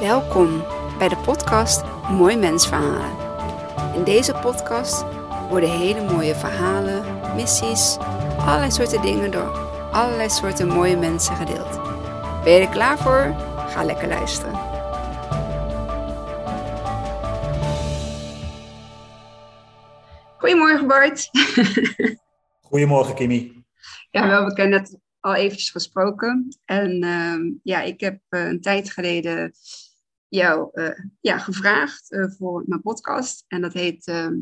Welkom bij de podcast Mooi Mensverhalen. In deze podcast worden hele mooie verhalen, missies, allerlei soorten dingen door allerlei soorten mooie mensen gedeeld. Ben je er klaar voor? Ga lekker luisteren. Goedemorgen Bart. Goedemorgen Kimi. Ja, wel, we kennen net al eventjes gesproken. En ehm, ja, ik heb eh, een tijd geleden jou eh, ja, gevraagd uh, voor mijn podcast. En dat heet ehm,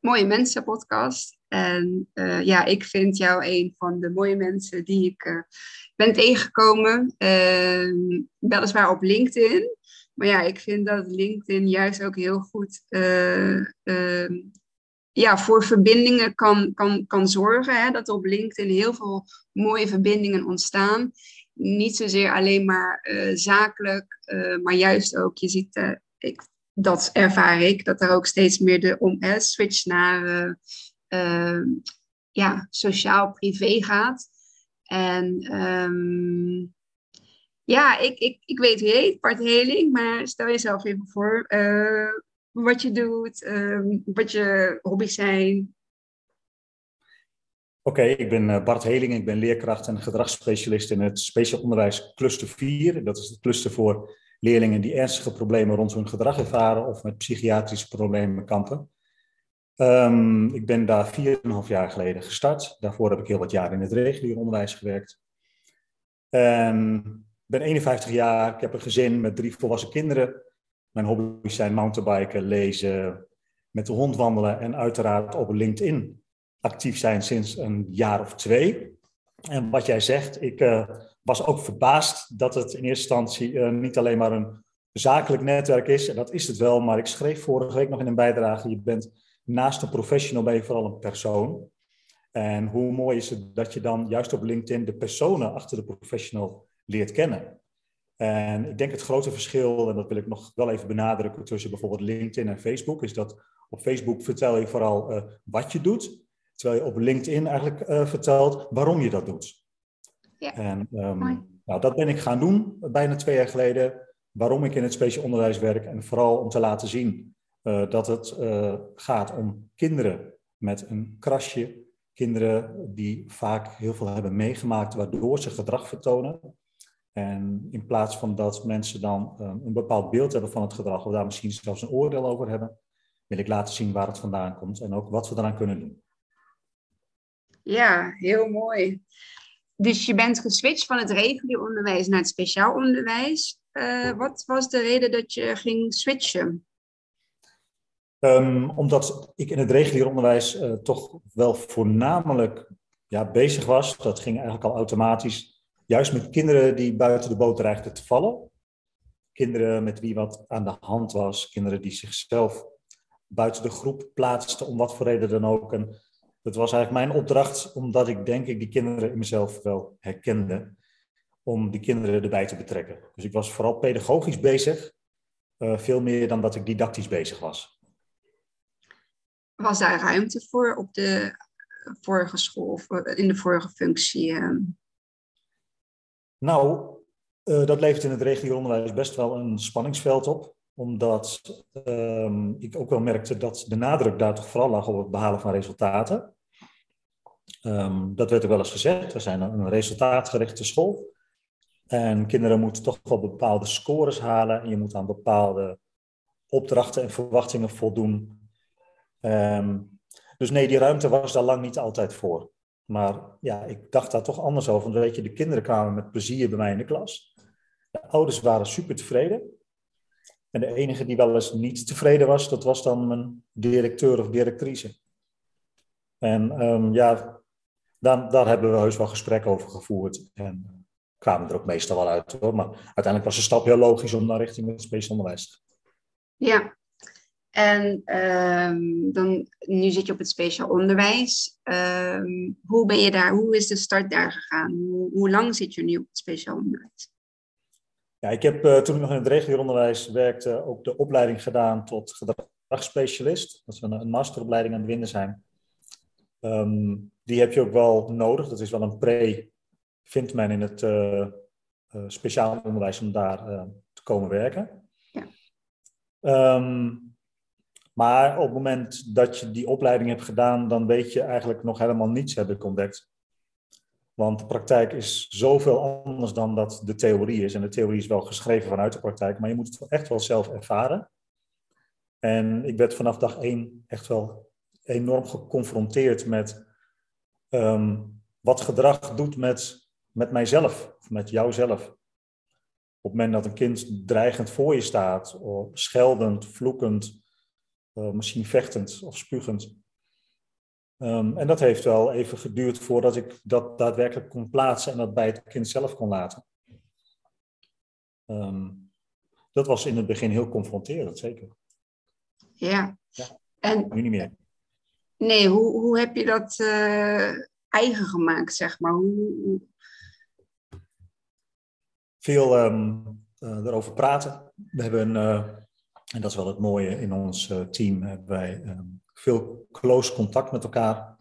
Mooie Mensen Podcast. En ja, ik vind jou een van de mooie mensen die ik ben tegengekomen. Ehm, weliswaar op LinkedIn. Maar ja, ik vind dat LinkedIn juist ook heel goed ja, voor verbindingen kan, kan, kan zorgen. Hè? Dat op LinkedIn heel veel mooie verbindingen ontstaan. Niet zozeer alleen maar uh, zakelijk, uh, maar juist ook, je ziet, uh, dat ervaar ik, dat er ook steeds meer de om, switch naar ja, sociaal-privé gaat. En um, ja, ik, ik, ik weet wie heet, Bart Heling, maar stel jezelf even voor wat je doet, ehm, wat je hobby's zijn. Oké, ik ben eh, Bart Heling, ik ben leerkracht en gedragsspecialist in het speciaal onderwijs cluster 4. Dat is het cluster voor leerlingen die ernstige problemen rond hun gedrag ervaren of met psychiatrische problemen kampen. Um, ik ben daar 4,5 jaar geleden gestart. Daarvoor heb ik heel wat jaar in het regulier onderwijs gewerkt. En ben 51 jaar, ik heb een gezin met drie volwassen kinderen. Mijn hobby's zijn mountainbiken, lezen, met de hond wandelen en uiteraard op LinkedIn actief zijn sinds een jaar of twee. En wat jij zegt, ik uh, was ook verbaasd dat het in eerste instantie uh, niet alleen maar een zakelijk netwerk is. En dat is het wel, maar ik schreef vorige week nog in een bijdrage, je bent naast een professional ben je vooral een persoon. En hoe mooi is het dat je dan juist op LinkedIn de personen achter de professional leert kennen. En ik denk het grote verschil, en dat wil ik nog wel even benadrukken tussen bijvoorbeeld LinkedIn en Facebook, is dat op Facebook vertel je vooral uh, wat je doet, terwijl je op LinkedIn eigenlijk uh, vertelt waarom je dat doet. Ja. En um, nou, dat ben ik gaan doen bijna twee jaar geleden, waarom ik in het speciaal onderwijs werk en vooral om te laten zien uh, dat het gaat om kinderen met een krasje, kinderen die vaak heel veel hebben meegemaakt waardoor ze gedrag vertonen. En in plaats van dat mensen dan um, een bepaald beeld hebben van het gedrag, of daar misschien zelfs een oordeel over hebben, wil ik laten zien waar het vandaan komt en ook wat we eraan kunnen doen. Ja, heel mooi. Dus je bent geswitcht van het regulier onderwijs naar het speciaal onderwijs. Uh, wat was de reden dat je ging switchen? Um, omdat ik in het regulier onderwijs uh, toch wel voornamelijk ja, bezig was. Dat ging eigenlijk al automatisch juist met kinderen die buiten de boot dreigden te vallen. Kinderen met wie wat aan de hand was. Kinderen die zichzelf buiten de groep plaatsten, om wat voor reden dan ook. En dat was eigenlijk mijn opdracht, omdat ik denk ik die kinderen in mezelf wel herkende, om die kinderen erbij te betrekken. Dus ik was vooral pedagogisch bezig, uh, veel meer dan dat ik didactisch bezig was. Was daar ruimte voor op de vorige school of in de vorige functie? Uh... Nou, uh, dat levert in het regio-onderwijs best wel een spanningsveld op. Omdat um, ik ook wel merkte dat de nadruk daar toch vooral lag op het behalen van resultaten. Um, dat werd er wel eens gezegd. We zijn een resultaatgerichte school. En kinderen moeten toch wel bepaalde scores halen. En je moet aan bepaalde opdrachten en verwachtingen voldoen. Um, dus nee, die ruimte was daar lang niet altijd voor. Maar ja, ik dacht daar toch anders over. Want weet je, de kinderen kwamen met plezier bij mij in de klas. De ouders waren super tevreden. En de enige die wel eens niet tevreden was, dat was dan mijn directeur of directrice. En um, ja, dan, daar hebben we heus wel gesprekken over gevoerd. En kwamen er ook meestal wel uit hoor. Maar uiteindelijk was de stap heel logisch om naar richting het speciaal onderwijs te gaan. Ja, en um, dan, nu zit je op het speciaal onderwijs. Um, hoe ben je daar, hoe is de start daar gegaan? Hoe, hoe lang zit je nu op het speciaal onderwijs? Ja, ik heb uh, toen ik nog in het regulier onderwijs werkte ook de opleiding gedaan tot gedragsspecialist. Dat is een, een masteropleiding aan het winnen zijn. Um, die heb je ook wel nodig. Dat is wel een pre, vindt men in het uh, speciaal onderwijs om daar komen werken. Ja. Ehm, maar op het moment dat je die opleiding hebt gedaan, dan weet je eigenlijk nog helemaal niets, heb ik ontdekt. Want de praktijk is zoveel anders dan dat de theorie is. En de theorie is wel geschreven vanuit de praktijk, maar je moet het echt wel zelf ervaren. En ik werd vanaf dag één echt wel enorm geconfronteerd met ehm, wat gedrag doet met, met mijzelf, of met jouzelf. Op het moment dat een kind dreigend voor je staat, of scheldend, vloekend, uh, misschien vechtend of spugend. Um, en dat heeft wel even geduurd voordat ik dat daadwerkelijk kon plaatsen en dat bij het kind zelf kon laten. Um, dat was in het begin heel confronterend, zeker. Ja. ja. En, nu niet meer. Nee, hoe, hoe heb je dat uh, eigen gemaakt, zeg maar? Hoe, Veel um, uh, erover praten. We hebben, uh, en dat is wel het mooie in ons team, hebben wij veel close contact met elkaar.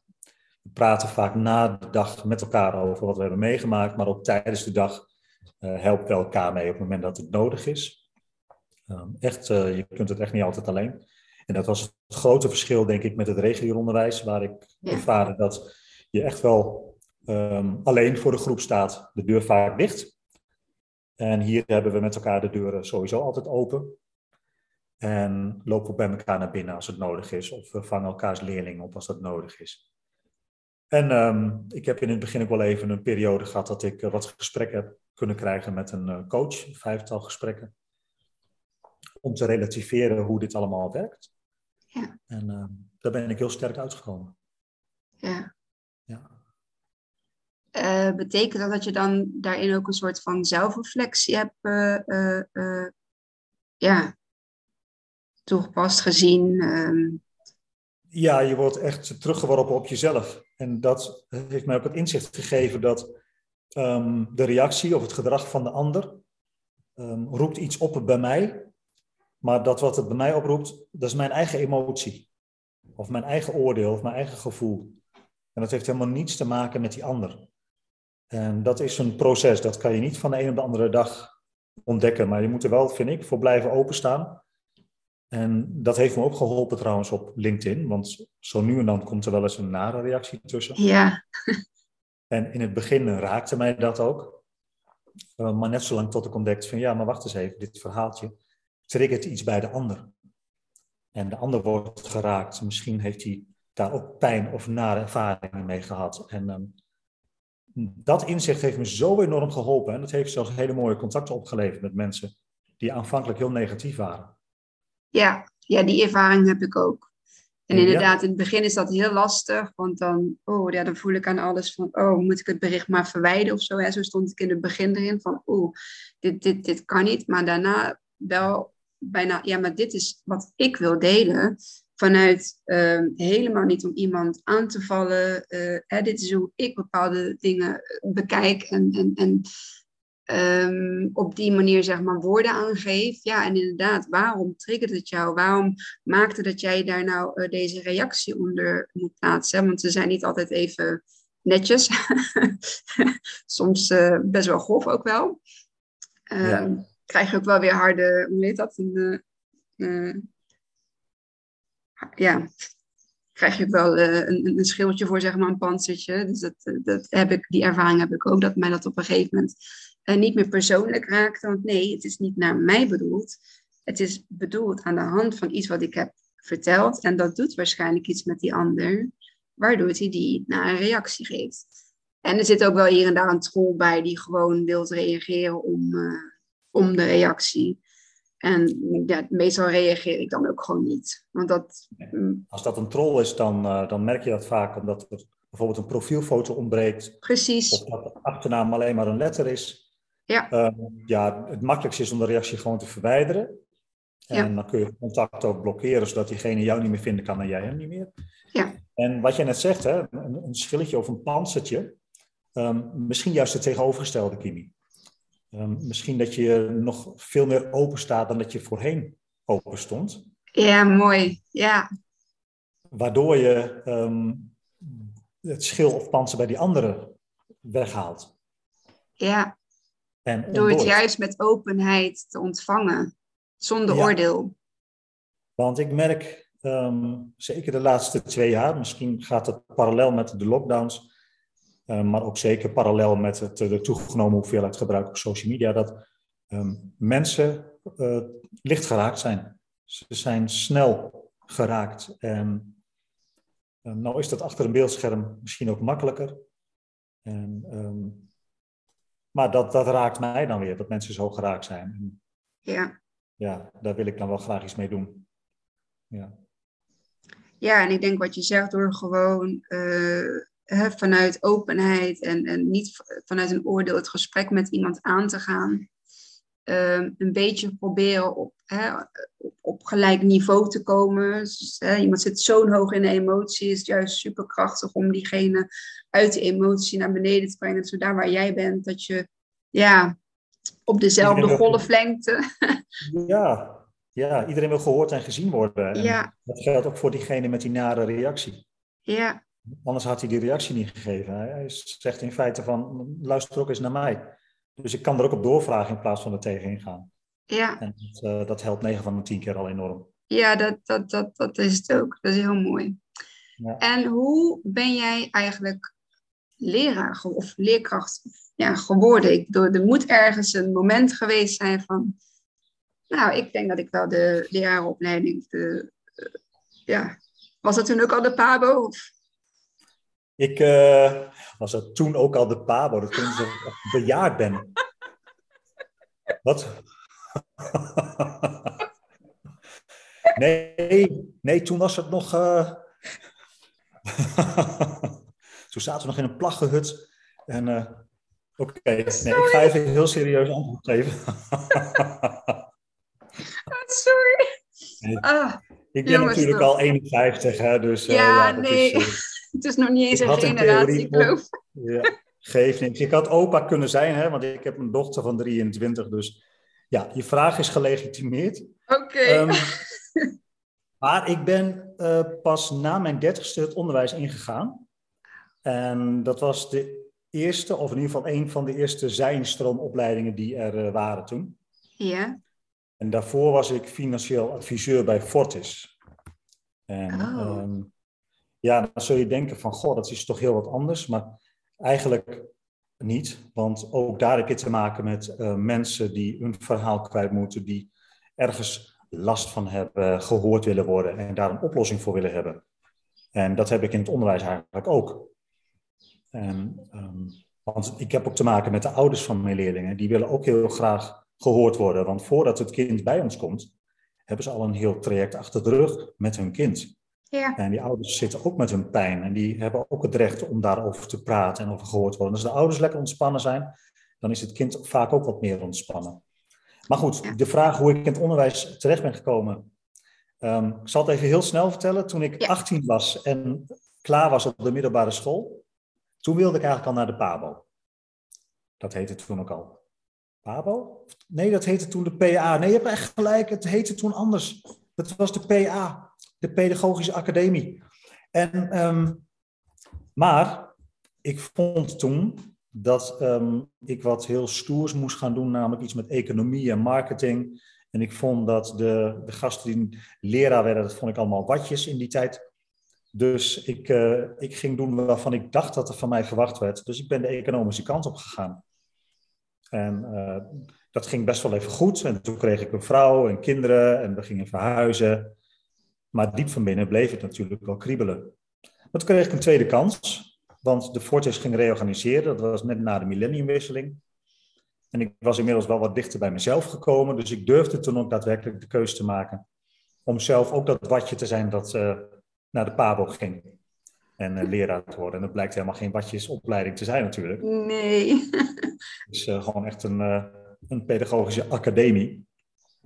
We praten vaak na de dag met elkaar over wat we hebben meegemaakt, maar ook tijdens de dag helpen we elkaar mee op het moment dat het nodig is. Um, echt, je kunt het echt niet altijd alleen. En dat was het grote verschil, denk ik, met het regulier onderwijs, waar ik ja. ervaren dat je echt wel um, alleen voor de groep staat, de deur vaak dicht. En hier hebben we met elkaar de deuren sowieso altijd open. En lopen we bij elkaar naar binnen als het nodig is. Of we vangen elkaars leerlingen op als dat nodig is. En um, ik heb in het begin ook wel even een periode gehad dat ik uh, wat gesprekken heb kunnen krijgen met een uh, coach. Een vijftal gesprekken. Om te relativeren hoe dit allemaal werkt. Ja. En uh, daar ben ik heel sterk uitgekomen. Ja. ja. Uh, betekent dat dat je dan daarin ook een soort van zelfreflectie hebt uh, ja, toegepast, gezien? Um... Ja, je wordt echt teruggeworpen op jezelf. En dat heeft mij ook het inzicht gegeven dat um, de reactie of het gedrag van de ander um, roept iets op bij mij. Maar dat wat het bij mij oproept, dat is mijn eigen emotie. Of mijn eigen oordeel, of mijn eigen gevoel. En dat heeft helemaal niets te maken met die ander. En dat is een proces, dat kan je niet van de een op de andere dag ontdekken. Maar je moet er wel, vind ik, voor blijven openstaan. En dat heeft me ook geholpen trouwens op LinkedIn, want zo nu en dan komt er wel eens een nare reactie tussen. Ja. En in het begin raakte mij dat ook. Uh, maar net zolang tot ik ontdekte van ja, maar wacht eens even, dit verhaaltje triggert iets bij de ander. En de ander wordt geraakt. Misschien heeft hij daar ook pijn of nare ervaringen mee gehad. En um, dat inzicht heeft me zo enorm geholpen. En dat heeft zelfs hele mooie contacten opgeleverd met mensen die aanvankelijk heel negatief waren. Ja, ja, die ervaring heb ik ook. En inderdaad, ja. in het begin is dat heel lastig, want dan, oh, ja, dan voel ik aan alles van, oh, moet ik het bericht maar verwijderen of zo. Hè? Zo stond ik in het begin erin van, oh, dit, dit, dit kan niet. Maar daarna wel bijna, ja, maar dit is wat ik wil delen. Vanuit uh, helemaal niet om iemand aan te vallen. Uh, hè, dit is hoe ik bepaalde dingen bekijk en, en, en um, op die manier zeg maar woorden aangeeft. Ja, en inderdaad, waarom triggert het jou? Waarom maakte dat jij daar nou uh, deze reactie onder moet plaatsen? Want ze zijn niet altijd even netjes. Soms best wel grof ook wel. Um, ja. Krijg je ook wel weer harde, hoe heet dat? Een, uh, ja, krijg je ook wel een, een schildje voor, zeg maar, een panzertje. Dus dat, dat heb ik, die ervaring heb ik ook, dat mij dat op een gegeven moment niet meer persoonlijk raakt. Want nee, het is niet naar mij bedoeld. Het is bedoeld aan de hand van iets wat ik heb verteld. En dat doet waarschijnlijk iets met die ander, waardoor hij die naar een reactie geeft. En er zit ook wel hier en daar een troll bij die gewoon wil reageren om, om de reactie. En ja, meestal reageer ik dan ook gewoon niet. Want dat, Als dat een troll is, dan, uh, dan merk je dat vaak omdat er bijvoorbeeld een profielfoto ontbreekt. Precies. Of dat de achternaam alleen maar een letter is. Ja. Uh, ja, het makkelijkste is om de reactie gewoon te verwijderen. En ja. dan kun je contact ook blokkeren, zodat diegene jou niet meer vinden kan en jij hem niet meer. Ja. En wat jij net zegt, hè, een, een schilletje of een pansertje, um, misschien juist het tegenovergestelde, Kimi. Um, misschien dat je nog veel meer open staat dan dat je voorheen open stond. Ja, mooi. Ja. Waardoor je um, het schil of panzer bij die anderen weghaalt. Ja. En Door het juist met openheid te ontvangen, zonder oordeel. Want ik merk, ehm, zeker de laatste twee jaar, misschien gaat het parallel met de lockdowns, ehm, maar ook zeker parallel met het, de toegenomen hoeveelheid gebruik op social media, dat ehm, mensen uh, licht geraakt zijn. Ze zijn snel geraakt. En um, nou is dat achter een beeldscherm misschien ook makkelijker. En, um, maar dat, dat raakt mij dan weer, dat mensen zo geraakt zijn. ja. Ja, daar wil ik dan wel graag iets mee doen. Ja. Ja, en ik denk wat je zegt door gewoon uh, vanuit openheid en, en niet vanuit een oordeel het gesprek met iemand aan te gaan. Ehm, een beetje proberen op, hè, op, op, gelijk niveau te komen. Dus, hè, iemand zit zo'n hoog in de emotie, is het juist superkrachtig om diegene uit de emotie naar beneden te brengen. Zo daar waar jij bent, dat je ja, op dezelfde golflengte. Ja, ja, iedereen wil gehoord en gezien worden. En ja. Dat geldt ook voor diegene met die nare reactie. Ja. Anders had hij die reactie niet gegeven. Hij zegt in feite van, luister ook eens naar mij. Dus ik kan er ook op doorvragen in plaats van er tegenin gaan. Ja. En dat, uh, dat helpt 9 van de 10 keer al enorm. Ja, dat, dat, dat, dat is het ook. Dat is heel mooi. Ja. En hoe ben jij eigenlijk leraar of leerkracht ja, geworden? Ik bedoel, er moet ergens een moment geweest zijn van... Nou, ik denk dat ik wel de leraaropleiding... De, uh, ja, was dat toen ook al de PABO? Of? Ik uh, was dat toen ook al de Pabo. Dat klinkt alsof ik bejaard ben. Wat? nee, nee, toen was het nog. Uh... toen zaten we nog in een plaggehut. En uh... oké, okay. nee, ik ga even heel serieus antwoord geven. Sorry. Nee. Ah, ik ben natuurlijk al 51, hè, dus ja, ja, dat nee. is... het is nog niet eens Ik een had een generatie, theorie geloof Ja, geeft niks. Ik had opa kunnen zijn, hè, want ik heb een dochter van 23. Dus ja, je vraag is gelegitimeerd. Oké. Ehm, maar ik ben uh, pas na mijn dertigste het onderwijs ingegaan. En dat was de eerste, of in ieder geval een van de eerste zijnstroomopleidingen die er uh, waren toen. ja. En daarvoor was ik financieel adviseur bij Fortis. En Oh. ehm, ja, dan zul je denken van, goh, dat is toch heel wat anders. Maar eigenlijk niet, want ook daar heb je te maken met uh, mensen die hun verhaal kwijt moeten, die ergens last van hebben, gehoord willen worden en daar een oplossing voor willen hebben. En dat heb ik in het onderwijs eigenlijk ook. En, um, want ik heb ook te maken met de ouders van mijn leerlingen, die willen ook heel graag gehoord worden. Want voordat het kind bij ons komt, hebben ze al een heel traject achter de rug met hun kind. Ja. En die ouders zitten ook met hun pijn en die hebben ook het recht om daarover te praten en over gehoord te worden. Als de ouders lekker ontspannen zijn, dan is het kind vaak ook wat meer ontspannen. Maar goed, de vraag hoe ik in het onderwijs terecht ben gekomen. Um, ik zal het even heel snel vertellen. Toen ik Ja. 18 was en klaar was op de middelbare school, toen wilde ik eigenlijk al naar de PABO. Dat heette toen ook al. PABO? Nee, dat heette toen de PA. Nee, je hebt echt gelijk. Het heette toen anders. Dat was de PA, de Pedagogische Academie. En, um, maar ik vond toen dat um, ik wat heel stoers moest gaan doen, namelijk iets met economie en marketing. En ik vond dat de, de gasten die leraar werden, dat vond ik allemaal watjes in die tijd. Dus ik, uh, ik ging doen waarvan ik dacht dat er van mij verwacht werd. Dus ik ben de economische kant op gegaan. En uh, dat ging best wel even goed. En toen kreeg ik een vrouw en kinderen en we gingen verhuizen. Maar diep van binnen bleef het natuurlijk wel kriebelen. Maar toen kreeg ik een tweede kans. Want de Fortis ging reorganiseren. Dat was net na de millenniumwisseling. En ik was inmiddels wel wat dichter bij mezelf gekomen. Dus ik durfde toen ook daadwerkelijk de keuze te maken. Om zelf ook dat watje te zijn dat uh, naar de PABO ging. En uh, leraar te worden. En dat blijkt helemaal geen watjesopleiding te zijn natuurlijk. Nee. Het is uh, gewoon echt een, een pedagogische academie.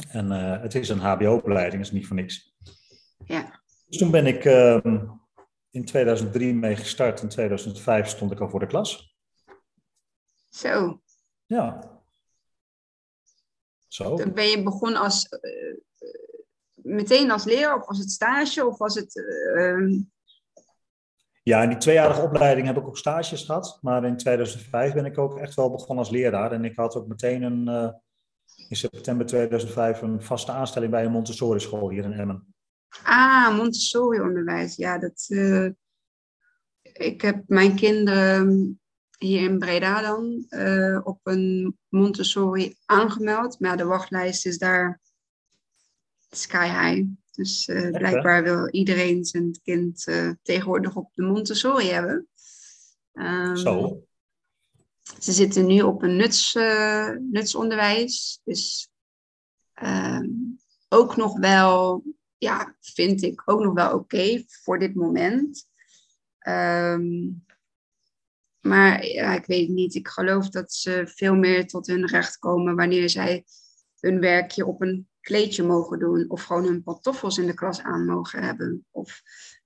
En het is een HBO-opleiding, is niet voor niks. Ja. Dus toen ben ik uh, in 2003 mee gestart. In 2005 stond ik al voor de klas. Zo. Ja. Zo. Dan ben je begonnen als, uh, meteen als leraar, of was het stage, of was het... Uh, Ja, in die tweejarige opleiding heb ik ook stages gehad. Maar in 2005 ben ik ook echt wel begonnen als leraar. En ik had ook meteen een, uh, in september 2005 een vaste aanstelling bij een Montessori school hier in Emmen. Ah, Montessori onderwijs. Ja, dat, uh, ik heb mijn kinderen hier in Breda dan uh, op een Montessori aangemeld. Maar de wachtlijst is daar sky high. Dus uh, blijkbaar wil iedereen zijn kind tegenwoordig op de Montessori hebben. Um, Zo. Ze zitten nu op een nuts, nutsonderwijs. Dus um, ook nog wel, ja, vind ik ook nog wel oké voor dit moment. Um, maar ja, ik weet niet. Ik geloof dat ze veel meer tot hun recht komen wanneer zij hun werkje op een kleedje mogen doen. Of gewoon hun pantoffels in de klas aan mogen hebben. Of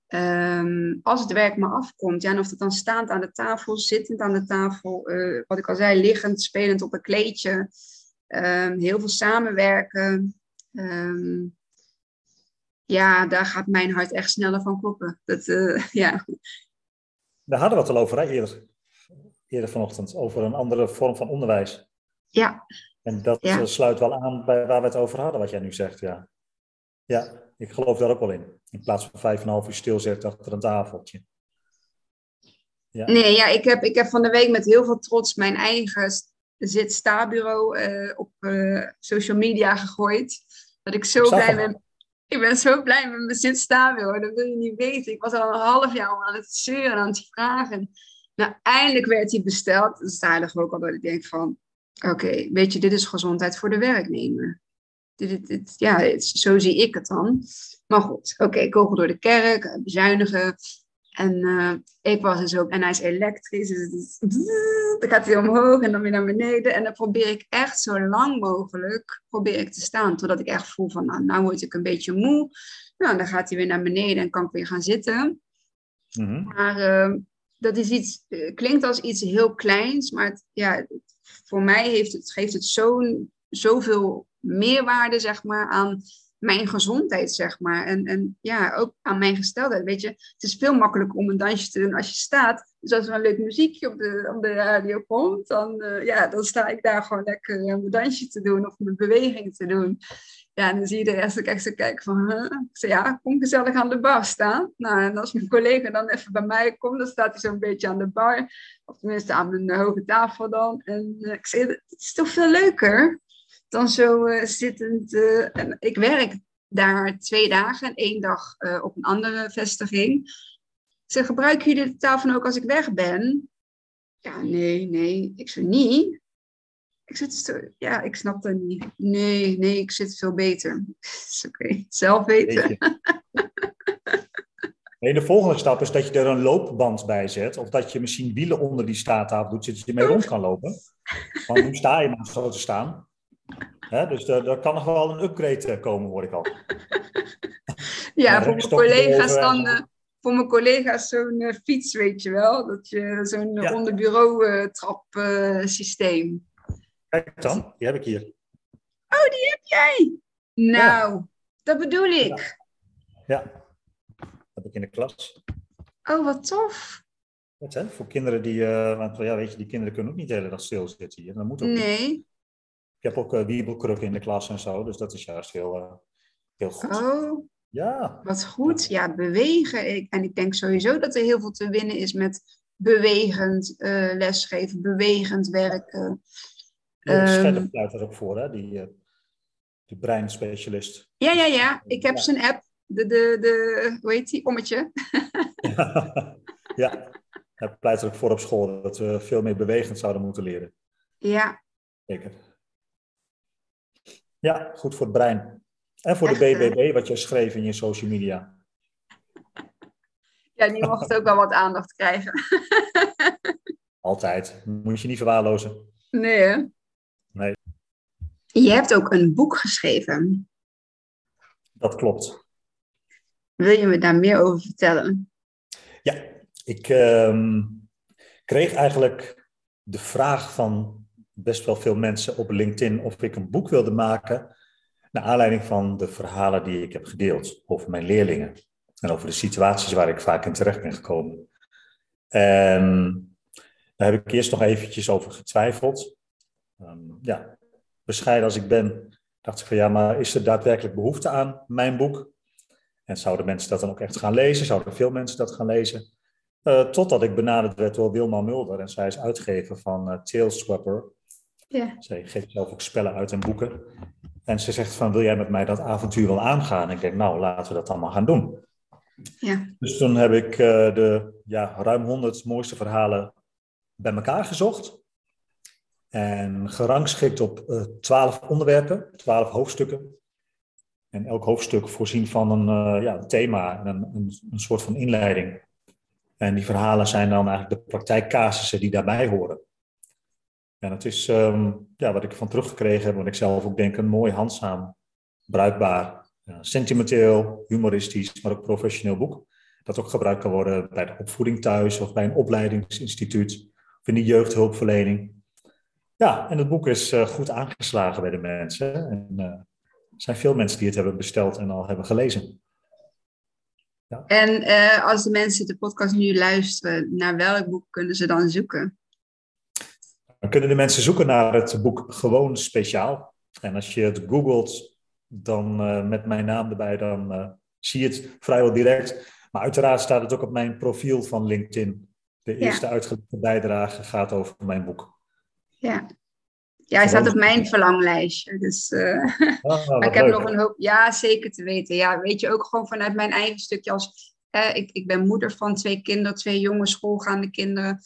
um, als het werk maar afkomt. Ja, en of het dan staand aan de tafel, zittend aan de tafel. Uh, wat ik al zei, liggend, spelend op een kleedje. Um, heel veel samenwerken. Um, ja, daar gaat mijn hart echt sneller van kloppen. Dat, uh, ja. Daar hadden we het al over hè, eerder, eerder vanochtend. Over een andere vorm van onderwijs. Ja. En dat ja. sluit wel aan bij waar we het over hadden, wat jij nu zegt, ja. Ja, ik geloof daar ook wel in. In plaats van vijf en een half uur stilzetten achter een tafeltje. Ja. Nee, ja, ik heb, ik heb van de week met heel veel trots mijn eigen zit-sta-bureau uh, op uh, social media gegooid. Dat ik zo ik blij ben. Ik ben zo blij met mijn zit-sta-bureau. Dat wil je niet weten. Ik was al een half jaar aan het zeuren en aan het vragen. Nou, eindelijk werd hij besteld. Dan sta ook al dat ik denk van... Oké, weet je, dit is gezondheid voor de werknemer. Dit, dit, ja, zo zie ik het dan. Maar goed, oké, kogel door de kerk, bezuinigen. En uh, ik was dus ook, en hij is elektrisch, dus dan gaat hij omhoog en dan weer naar beneden. En dan probeer ik echt zo lang mogelijk probeer ik te staan, totdat ik echt voel van, nou, nou word ik een beetje moe. Nou, dan gaat hij weer naar beneden en kan ik weer gaan zitten. Mm-hmm. Maar uh, dat is iets, uh, klinkt als iets heel kleins, maar het, ja, voor mij heeft het, geeft het zo'n, zoveel meerwaarde, zeg maar, aan mijn gezondheid, zeg maar. En, en ja, ook aan mijn gesteldheid, weet je. Het is veel makkelijker om een dansje te doen als je staat. Dus als er een leuk muziekje op de, op de radio komt, dan, uh, ja, dan sta ik daar gewoon lekker uh, mijn dansje te doen of mijn beweging te doen. Ja, en dan zie je de rest ook echt zo kijken van, ik zeg, ja, kom gezellig aan de bar staan. Nou, en als mijn collega dan even bij mij komt, dan staat hij zo'n beetje aan de bar. Of tenminste aan mijn hoge tafel dan. En uh, ik zeg, het is toch veel leuker dan zo uh, zittend. Uh, en ik werk daar twee dagen en één dag uh, op een andere vestiging. Ze gebruiken jullie de tafel ook als ik weg ben? Ja, nee, nee. Ik zei niet. Ik zit, ja, ik snap dat niet. Nee, nee, ik zit veel beter. is oké, okay. zelf weten. Nee, de volgende stap is dat je er een loopband bij zet. Of dat je misschien wielen onder die staattafel doet, zodat je mee rond kan lopen. Want nu sta je maar zo te staan. Hè, dus er kan nog wel een upgrade komen, hoor ik al. Ja, voor mijn collega's dan, uh, voor mijn collega's zo'n uh, fiets, weet je wel. Dat je zo'n ja. onderbureau trap systeem. Kijk dan, die heb ik hier. Oh, die heb jij? Nou, ja. dat bedoel ik. Ja. ja, dat heb ik in de klas. Oh, wat tof. Wat, hè? Voor kinderen die, want ja, weet je, die kinderen kunnen ook niet de hele dag stilzitten hier. Dat moet ook nee. Niet. Ik heb ook uh, wiebelkrukken in de klas en zo, dus dat is juist heel, uh, heel goed. Oh, ja. wat goed. Ja, bewegen. Ik, en ik denk sowieso dat er heel veel te winnen is met bewegend uh, lesgeven, bewegend werken. Ja, pleit er ook voor, hè? Die, die breinspecialist. Ja, ja, ja. Ik heb zijn app. De, de, de, hoe heet die? Ommetje. ja, hij pleit er ook voor op school dat we veel meer bewegend zouden moeten leren. Ja. Zeker. Ja, goed voor het brein. En voor Echt, de BBB, wat je schreef in je social media. Ja, die mocht ook wel wat aandacht krijgen. Altijd. Moet je niet verwaarlozen. Nee, hè? Nee. Je hebt ook een boek geschreven. Dat klopt. Wil je me daar meer over vertellen? Ja, ik uh, kreeg eigenlijk de vraag van best wel veel mensen op LinkedIn of ik een boek wilde maken. Naar aanleiding van de verhalen die ik heb gedeeld over mijn leerlingen. En over de situaties waar ik vaak in terecht ben gekomen. En daar heb ik eerst nog eventjes over getwijfeld. Um, ja, bescheiden als ik ben, dacht ik van ja, maar is er daadwerkelijk behoefte aan mijn boek? En zouden mensen dat dan ook echt gaan lezen? Zouden veel mensen dat gaan lezen? Uh, totdat ik benaderd werd door Wilma Mulder. En zij is uitgever van uh, Tailswapper. Ja. Zij geeft zelf ook spellen uit en boeken. En ze zegt van, wil jij met mij dat avontuur wel aangaan? En ik denk, nou, laten we dat allemaal gaan doen. Ja. Dus toen heb ik uh, de ja, ruim 100 mooiste verhalen bij elkaar gezocht. En gerangschikt op uh, 12 onderwerpen, 12 hoofdstukken. En elk hoofdstuk voorzien van een, uh, ja, een thema en een, een, een, soort van inleiding. En die verhalen zijn dan eigenlijk de praktijkcasussen die daarbij horen. En het is um, ja, wat ik ervan teruggekregen heb, wat ik zelf ook denk, een mooi, handzaam, bruikbaar, uh, sentimenteel, humoristisch, maar ook professioneel boek. Dat ook gebruikt kan worden bij de opvoeding thuis of bij een opleidingsinstituut of in de jeugdhulpverlening. Ja, en het boek is uh, goed aangeslagen bij de mensen. En uh, er zijn veel mensen die het hebben besteld en al hebben gelezen. Ja. En als de mensen de podcast nu luisteren, naar welk boek kunnen ze dan zoeken? Dan kunnen de mensen zoeken naar het boek Gewoon Speciaal. En als je het googelt, dan met mijn naam erbij, dan zie je het vrijwel direct. Maar uiteraard staat het ook op mijn profiel van LinkedIn. De eerste ja. uitgelegde bijdrage gaat over mijn boek. Ja. Ja, hij staat op mijn verlanglijstje. Dus, uh, oh, maar ik heb nog een hoop, ja, zeker te weten. Ja, weet je, ook gewoon vanuit mijn eigen stukje als, eh, ik, ik ben moeder van twee kinderen, twee jonge schoolgaande kinderen.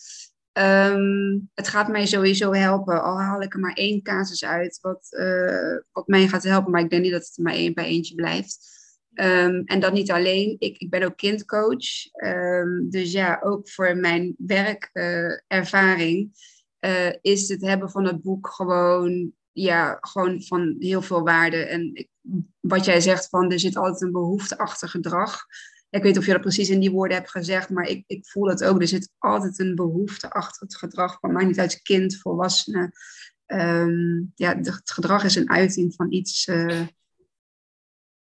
Um, het gaat mij sowieso helpen, al haal ik er maar één casus uit, wat, uh, wat mij gaat helpen. Maar ik denk niet dat het maar één bij eentje blijft. Um, en dat niet alleen, ik, ik ben ook kindcoach. Um, dus ja, ook voor mijn werkervaring uh, is het hebben van het boek gewoon, ja, gewoon van heel veel waarde. En wat jij zegt van er zit altijd een behoefte achter gedrag. Ik weet niet of je dat precies in die woorden hebt gezegd, maar ik, ik voel het ook. Er zit altijd een behoefte achter het gedrag van mij niet uit kind, volwassenen. Um, ja, het gedrag is een uiting van iets. Uh...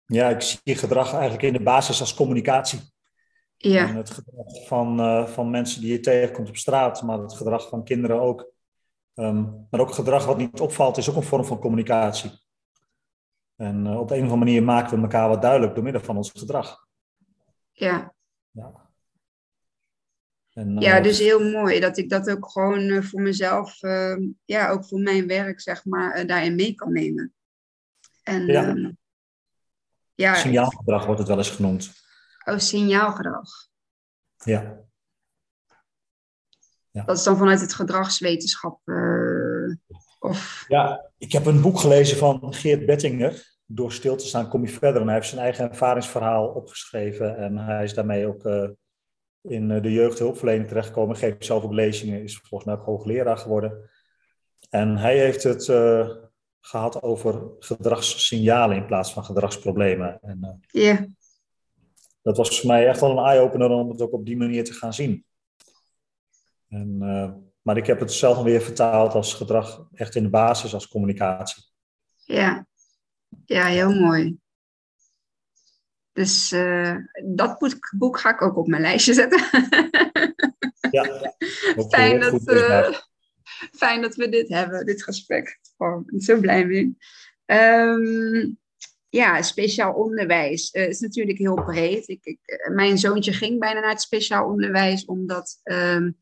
Ja, ik zie gedrag eigenlijk in de basis als communicatie. Ja. En het gedrag van, uh, van mensen die je tegenkomt op straat, maar het gedrag van kinderen ook. Um, maar ook gedrag wat niet opvalt, is ook een vorm van communicatie. En uh, op de een of andere manier maken we elkaar wat duidelijk door middel van ons gedrag. Ja. Ja, en, ja dus heel mooi dat ik dat ook gewoon voor mezelf, ja, ook voor mijn werk, zeg maar, daarin mee kan nemen. En, ja. Um, ja. Signaalgedrag wordt het wel eens genoemd. Oh, signaalgedrag. Ja. ja. Dat is dan vanuit het gedragswetenschap. Uh, of... Ja, ik heb een boek gelezen van Geert Bettinger. Door stil te staan kom je verder. En hij heeft zijn eigen ervaringsverhaal opgeschreven. En hij is daarmee ook uh, in de jeugdhulpverlening terechtgekomen. Geeft zelf ook lezingen. Is volgens mij ook hoogleraar geworden. En hij heeft het uh, gehad over gedragssignalen in plaats van gedragsproblemen. En, ja dat was voor mij echt wel een eye-opener om het ook op die manier te gaan zien. En, maar ik heb het zelf weer vertaald als gedrag echt in de basis, als communicatie. Ja, ja heel mooi. Dus uh, dat boek, boek, ga ik ook op mijn lijstje zetten. ja, fijn, dat, uh, fijn dat we dit hebben, dit gesprek. Oh, ik ben zo blij mee. Um, ja, speciaal onderwijs uh, is natuurlijk heel breed. Ik, ik, eh, mijn zoontje ging bijna naar het speciaal onderwijs omdat um,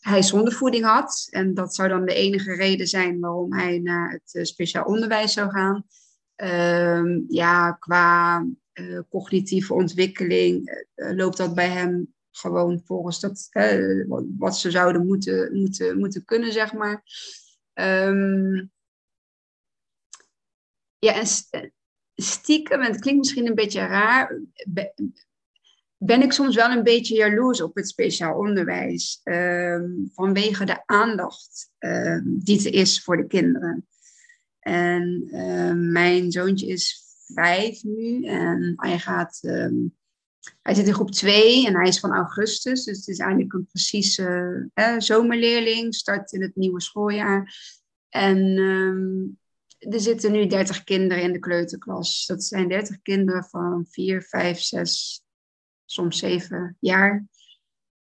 hij zondevoeding had. En dat zou dan de enige reden zijn waarom hij naar het speciaal onderwijs zou gaan. Um, ja, qua uh, cognitieve ontwikkeling loopt dat bij hem gewoon volgens dat, wat ze zouden moeten, moeten, moeten kunnen, zeg maar. Um, ja, en stiekem, en het klinkt misschien een beetje raar, ben ik soms wel een beetje jaloers op het speciaal onderwijs. Ehm, vanwege de aandacht die er is voor de kinderen. En ehm, mijn zoontje is vijf nu en hij gaat. hij zit in groep 2 en hij is van augustus, dus het is eigenlijk een precieze eh, zomerleerling, start in het nieuwe schooljaar. En er zitten nu 30 kinderen in de kleuterklas. Dat zijn 30 kinderen van 4, 5, 6, soms 7 jaar.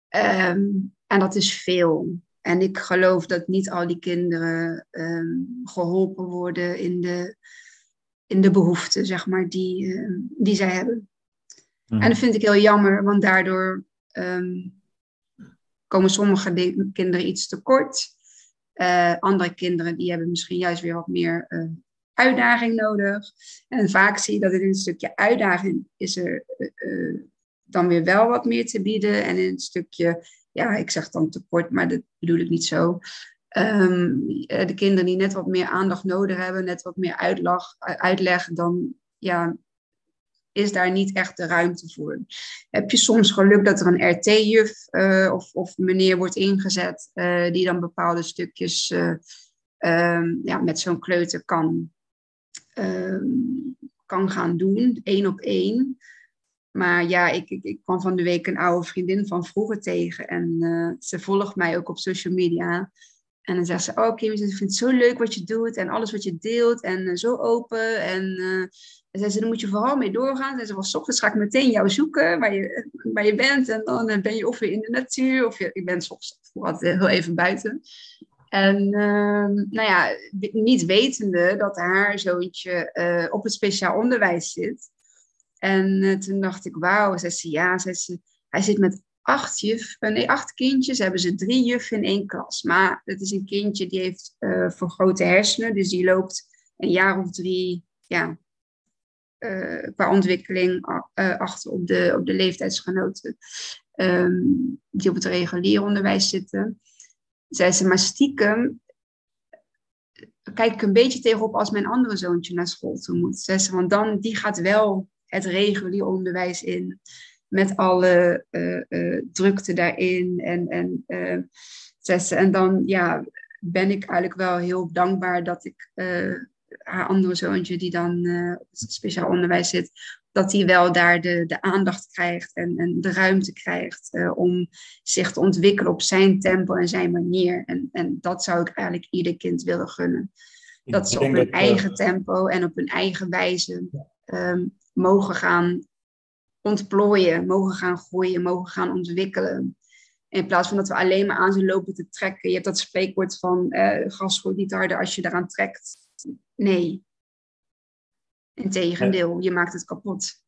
Ehm, en dat is veel. En ik geloof dat niet al die kinderen ehm, geholpen worden in de, in de behoeften, zeg maar, die, ehm, die zij hebben. Mhm. En dat vind ik heel jammer, want daardoor komen sommige kinderen iets tekort. Uh, andere kinderen die hebben misschien juist weer wat meer uh, uitdaging nodig. En vaak zie je dat in een stukje uitdaging is er uh, dan weer wel wat meer te bieden. En in een stukje, ja, ik zeg dan tekort, maar dat bedoel ik niet zo. Um, de kinderen die net wat meer aandacht nodig hebben, net wat meer uitleg, uitleg dan ja, is daar niet echt de ruimte voor. Heb je soms geluk dat er een RT-juf uh, of, of meneer wordt ingezet die dan bepaalde stukjes um, ja, met zo'n kleuter kan, ehm, kan gaan doen, één op één. Maar ja, ik, ik, ik, kwam van de week een oude vriendin van vroeger tegen en ze volgt mij ook op social media. En dan zegt ze, oh Kim, ik vind het zo leuk wat je doet en alles wat je deelt en zo open. En en zei ze, dan moet je vooral mee doorgaan. En ze was ochtends ga ik meteen jou zoeken waar je, waar je bent. En dan ben je of weer in de natuur, of je, ik ben soms altijd heel even buiten. En uh, nou ja, niet wetende dat haar zoontje uh, op het speciaal onderwijs zit. En uh, toen dacht ik, wauw, zei ze, ja, zei ze, hij zit met acht, juf, eh, nee, acht kindjes. Hebben ze drie juffen in één klas. Maar het is een kindje die heeft vergrote hersenen. Dus die loopt een jaar of drie, ja, qua ontwikkeling achter op de, op de leeftijdsgenoten um, die op het regulier onderwijs zitten. Zei ze, maar stiekem kijk ik een beetje tegenop als mijn andere zoontje naar school toe moet. Zei ze, want dan, die gaat wel het regulier onderwijs in. Met alle uh, drukte daarin. En, en, ze, en dan ja, ben ik eigenlijk wel heel dankbaar dat ik haar andere zoontje die dan op speciaal onderwijs zit, dat hij wel daar de, de aandacht krijgt en, en de ruimte krijgt uh, om zich te ontwikkelen op zijn tempo en zijn manier. En, en dat zou ik eigenlijk ieder kind willen gunnen. Dat ze op hun eigen tempo en op hun eigen wijze um, mogen gaan ontplooien, mogen gaan groeien, mogen gaan ontwikkelen. In plaats van dat we alleen maar aan ze lopen te trekken. Je hebt dat spreekwoord van uh, gas groeit niet harder als je eraan trekt. Nee. Integendeel, je maakt het kapot.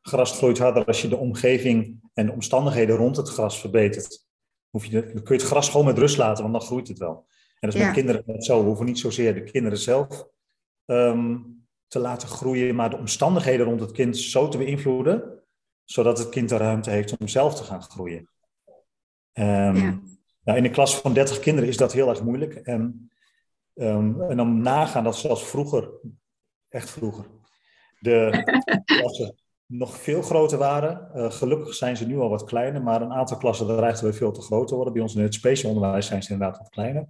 Gras groeit harder als je de omgeving en de omstandigheden rond het gras verbetert. Hoef je, dan kun je het gras gewoon met rust laten, want dan groeit het wel. En dat is met kinderen net zo. We hoeven niet zozeer de kinderen zelf ehm, te laten groeien, maar de omstandigheden rond het kind zo te beïnvloeden, zodat het kind de ruimte heeft om zelf te gaan groeien. Um, ja. nou, in een klas van 30 kinderen is dat heel erg moeilijk. En Um, en dan nagaan dat zelfs vroeger, echt vroeger, de klassen nog veel groter waren. Uh, gelukkig zijn ze nu al wat kleiner, maar een aantal klassen dreigden weer veel te groot te worden. Bij ons in het speciaal onderwijs zijn ze inderdaad wat kleiner.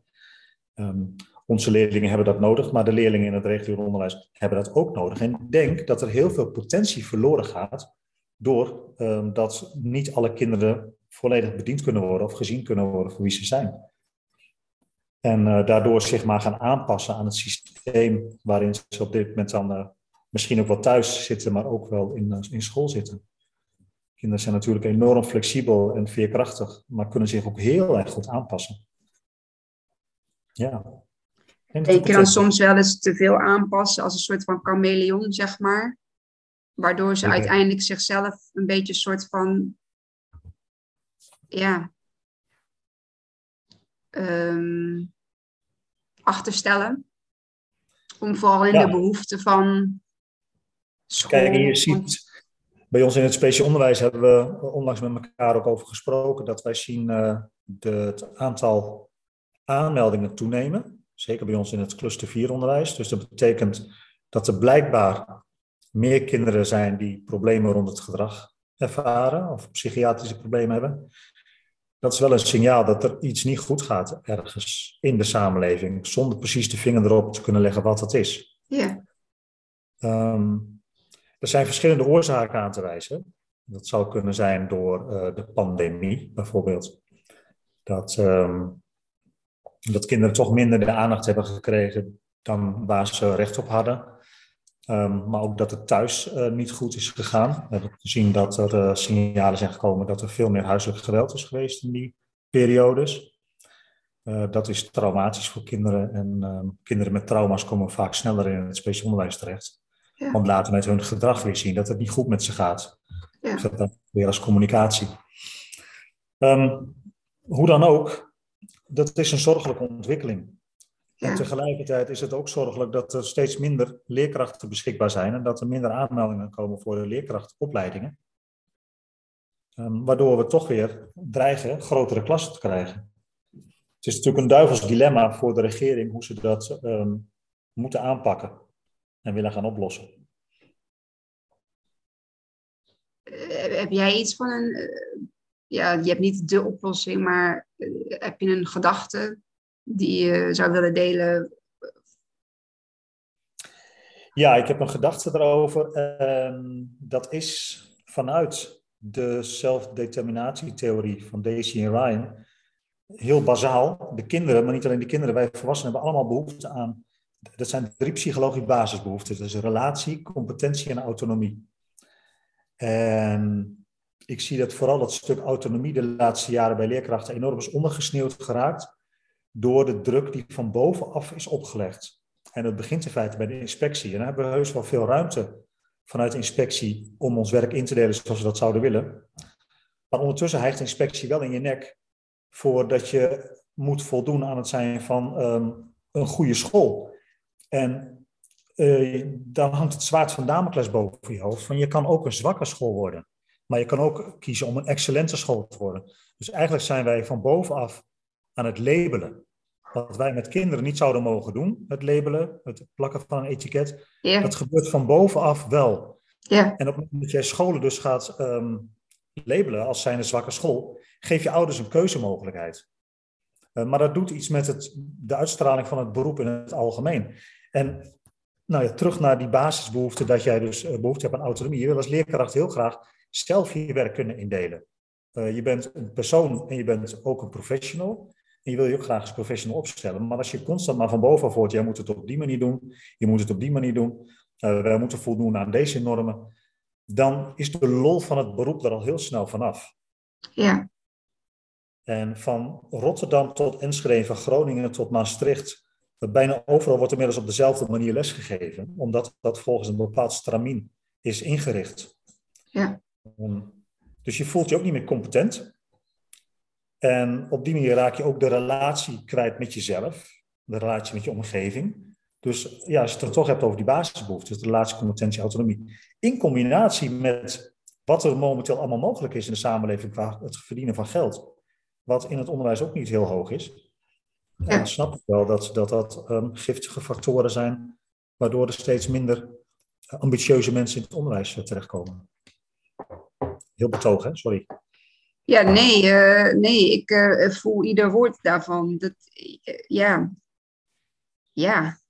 Um, onze leerlingen hebben dat nodig, maar de leerlingen in het regulier onderwijs hebben dat ook nodig. En ik denk dat er heel veel potentie verloren gaat doordat um, dat niet alle kinderen volledig bediend kunnen worden of gezien kunnen worden voor wie ze zijn. En uh, daardoor zich maar gaan aanpassen aan het systeem waarin ze op dit moment dan uh, misschien ook wel thuis zitten, maar ook wel in, uh, in school zitten. Kinderen zijn natuurlijk enorm flexibel en veerkrachtig, maar kunnen zich ook heel erg goed aanpassen. Ja. Je dan soms wel eens te veel aanpassen als een soort van chameleon, zeg maar? Waardoor ze uiteindelijk zichzelf een beetje een soort van, ja, um, achterstellen. Om vooral in de behoeften van school. Kijk, je ziet, bij ons in het speciaal onderwijs hebben we onlangs met elkaar ook over gesproken dat wij zien uh, de, het aantal aanmeldingen toenemen. Zeker bij ons in het cluster 4 onderwijs. Dus dat betekent dat er blijkbaar meer kinderen zijn die problemen rond het gedrag ervaren of psychiatrische problemen hebben dat is wel een signaal dat er iets niet goed gaat ergens in de samenleving, zonder precies de vinger erop te kunnen leggen wat dat is. Ja. Um, er zijn verschillende oorzaken aan te wijzen. Dat zou kunnen zijn door uh, de pandemie bijvoorbeeld. Dat, um, dat kinderen toch minder de aandacht hebben gekregen dan waar ze recht op hadden. Ehm, maar ook dat het thuis niet goed is gegaan. We hebben gezien dat er signalen zijn gekomen dat er veel meer huiselijk geweld is geweest in die periodes. dat is traumatisch voor kinderen en ehm, kinderen met trauma's komen vaak sneller in het speciaal onderwijs terecht. Ja. Want laten met hun gedrag weer zien dat het niet goed met ze gaat. Ja. Dat dan weer als communicatie. Ehm, hoe dan ook, dat is een zorgelijke ontwikkeling. En tegelijkertijd is het ook zorgelijk dat er steeds minder leerkrachten beschikbaar zijn en dat er minder aanmeldingen komen voor de leerkrachtenopleidingen. Um, waardoor we toch weer dreigen grotere klassen te krijgen. Het is natuurlijk een duivels dilemma voor de regering hoe ze dat ehm, moeten aanpakken en willen gaan oplossen. Eh, heb jij iets van een, eh, ja, je hebt niet de oplossing, maar eh, heb je een gedachte die je zou willen delen? Ja, ik heb een gedachte erover. Ehm, dat is vanuit de zelfdeterminatietheorie van Daisy en Ryan heel bazaal. De kinderen, maar niet alleen de kinderen, wij volwassenen hebben allemaal behoefte aan. Dat zijn drie psychologische basisbehoeften. Dat is relatie, competentie en autonomie. En ik zie dat vooral dat stuk autonomie de laatste jaren bij leerkrachten enorm is ondergesneeuwd geraakt door de druk die van bovenaf is opgelegd. En dat begint in feite bij de inspectie. En dan hebben we heus wel veel ruimte vanuit de inspectie om ons werk in te delen zoals we dat zouden willen. Maar ondertussen hijgt de inspectie wel in je nek voordat je moet voldoen aan het zijn van ehm, een goede school. En uh, dan hangt het zwaard van Damocles boven je hoofd. Van je kan ook een zwakke school worden. Maar je kan ook kiezen om een excellente school te worden. Dus eigenlijk zijn wij van bovenaf aan het labelen. Wat wij met kinderen niet zouden mogen doen, het labelen, het plakken van een etiket, dat gebeurt van bovenaf wel. En op het moment dat jij scholen dus gaat um, labelen als zijn een zwakke school, geef je ouders een keuzemogelijkheid. Uh, maar dat doet iets met het, de uitstraling van het beroep in het algemeen. En nou ja, terug naar die basisbehoefte dat jij dus uh, behoefte hebt aan autonomie. Je wil als leerkracht heel graag zelf je werk kunnen indelen. Uh, je bent een persoon en je bent ook een professional. En je wil je ook graag als professional opstellen. Maar als je constant maar van bovenaf hoort, jij moet het op die manier doen, je moet het op die manier doen, uh, wij moeten voldoen aan deze normen, dan is de lol van het beroep er al heel snel vanaf. Ja. En van Rotterdam tot Enschede, van Groningen tot Maastricht, bijna overal wordt inmiddels op dezelfde manier lesgegeven, omdat dat volgens een bepaald stramien is ingericht. Ja. Ehm, dus je voelt je ook niet meer competent. En op die manier raak je ook de relatie kwijt met jezelf, de relatie met je omgeving. Dus ja, als je het er toch hebt over die basisbehoeften, de relatie, competentie, autonomie, in combinatie met wat er momenteel allemaal mogelijk is in de samenleving qua het verdienen van geld, wat in het onderwijs ook niet heel hoog is, ja. dan snap ik wel dat dat, dat um, giftige factoren zijn, waardoor er steeds minder ambitieuze mensen in het onderwijs uh, terechtkomen. Heel betoog, hè? Sorry. Ja, nee, uh, nee ik uh, voel ieder woord daarvan. Dat, ja. ja.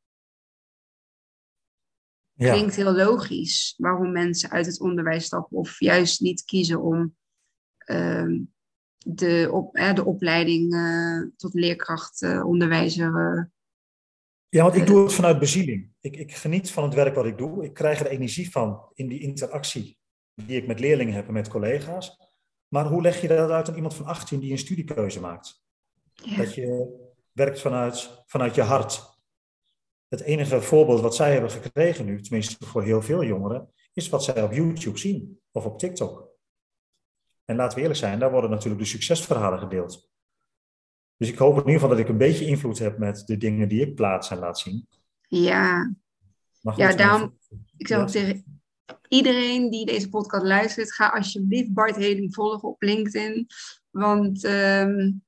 Klinkt heel logisch waarom mensen uit het onderwijs stappen of juist niet kiezen om ehm, de, op, eh, de opleiding tot leerkracht, onderwijzer. ja, want ik doe het vanuit bezieling. Ik, ik geniet van het werk wat ik doe. Ik krijg er energie van in die interactie die ik met leerlingen heb en met collega's. Maar hoe leg je dat uit aan iemand van 18 die een studiekeuze maakt? Ja. Dat je werkt vanuit, vanuit je hart. Het enige voorbeeld wat zij hebben gekregen nu, tenminste voor heel veel jongeren, is wat zij op YouTube zien of op TikTok. En laten we eerlijk zijn, daar worden natuurlijk de succesverhalen gedeeld. Dus ik hoop in ieder geval dat ik een beetje invloed heb met de dingen die ik plaats en laat zien. Ja, ja daarom, ik zeg ook tegen iedereen die deze podcast luistert, ga alsjeblieft Bart Heling volgen op LinkedIn. Want um,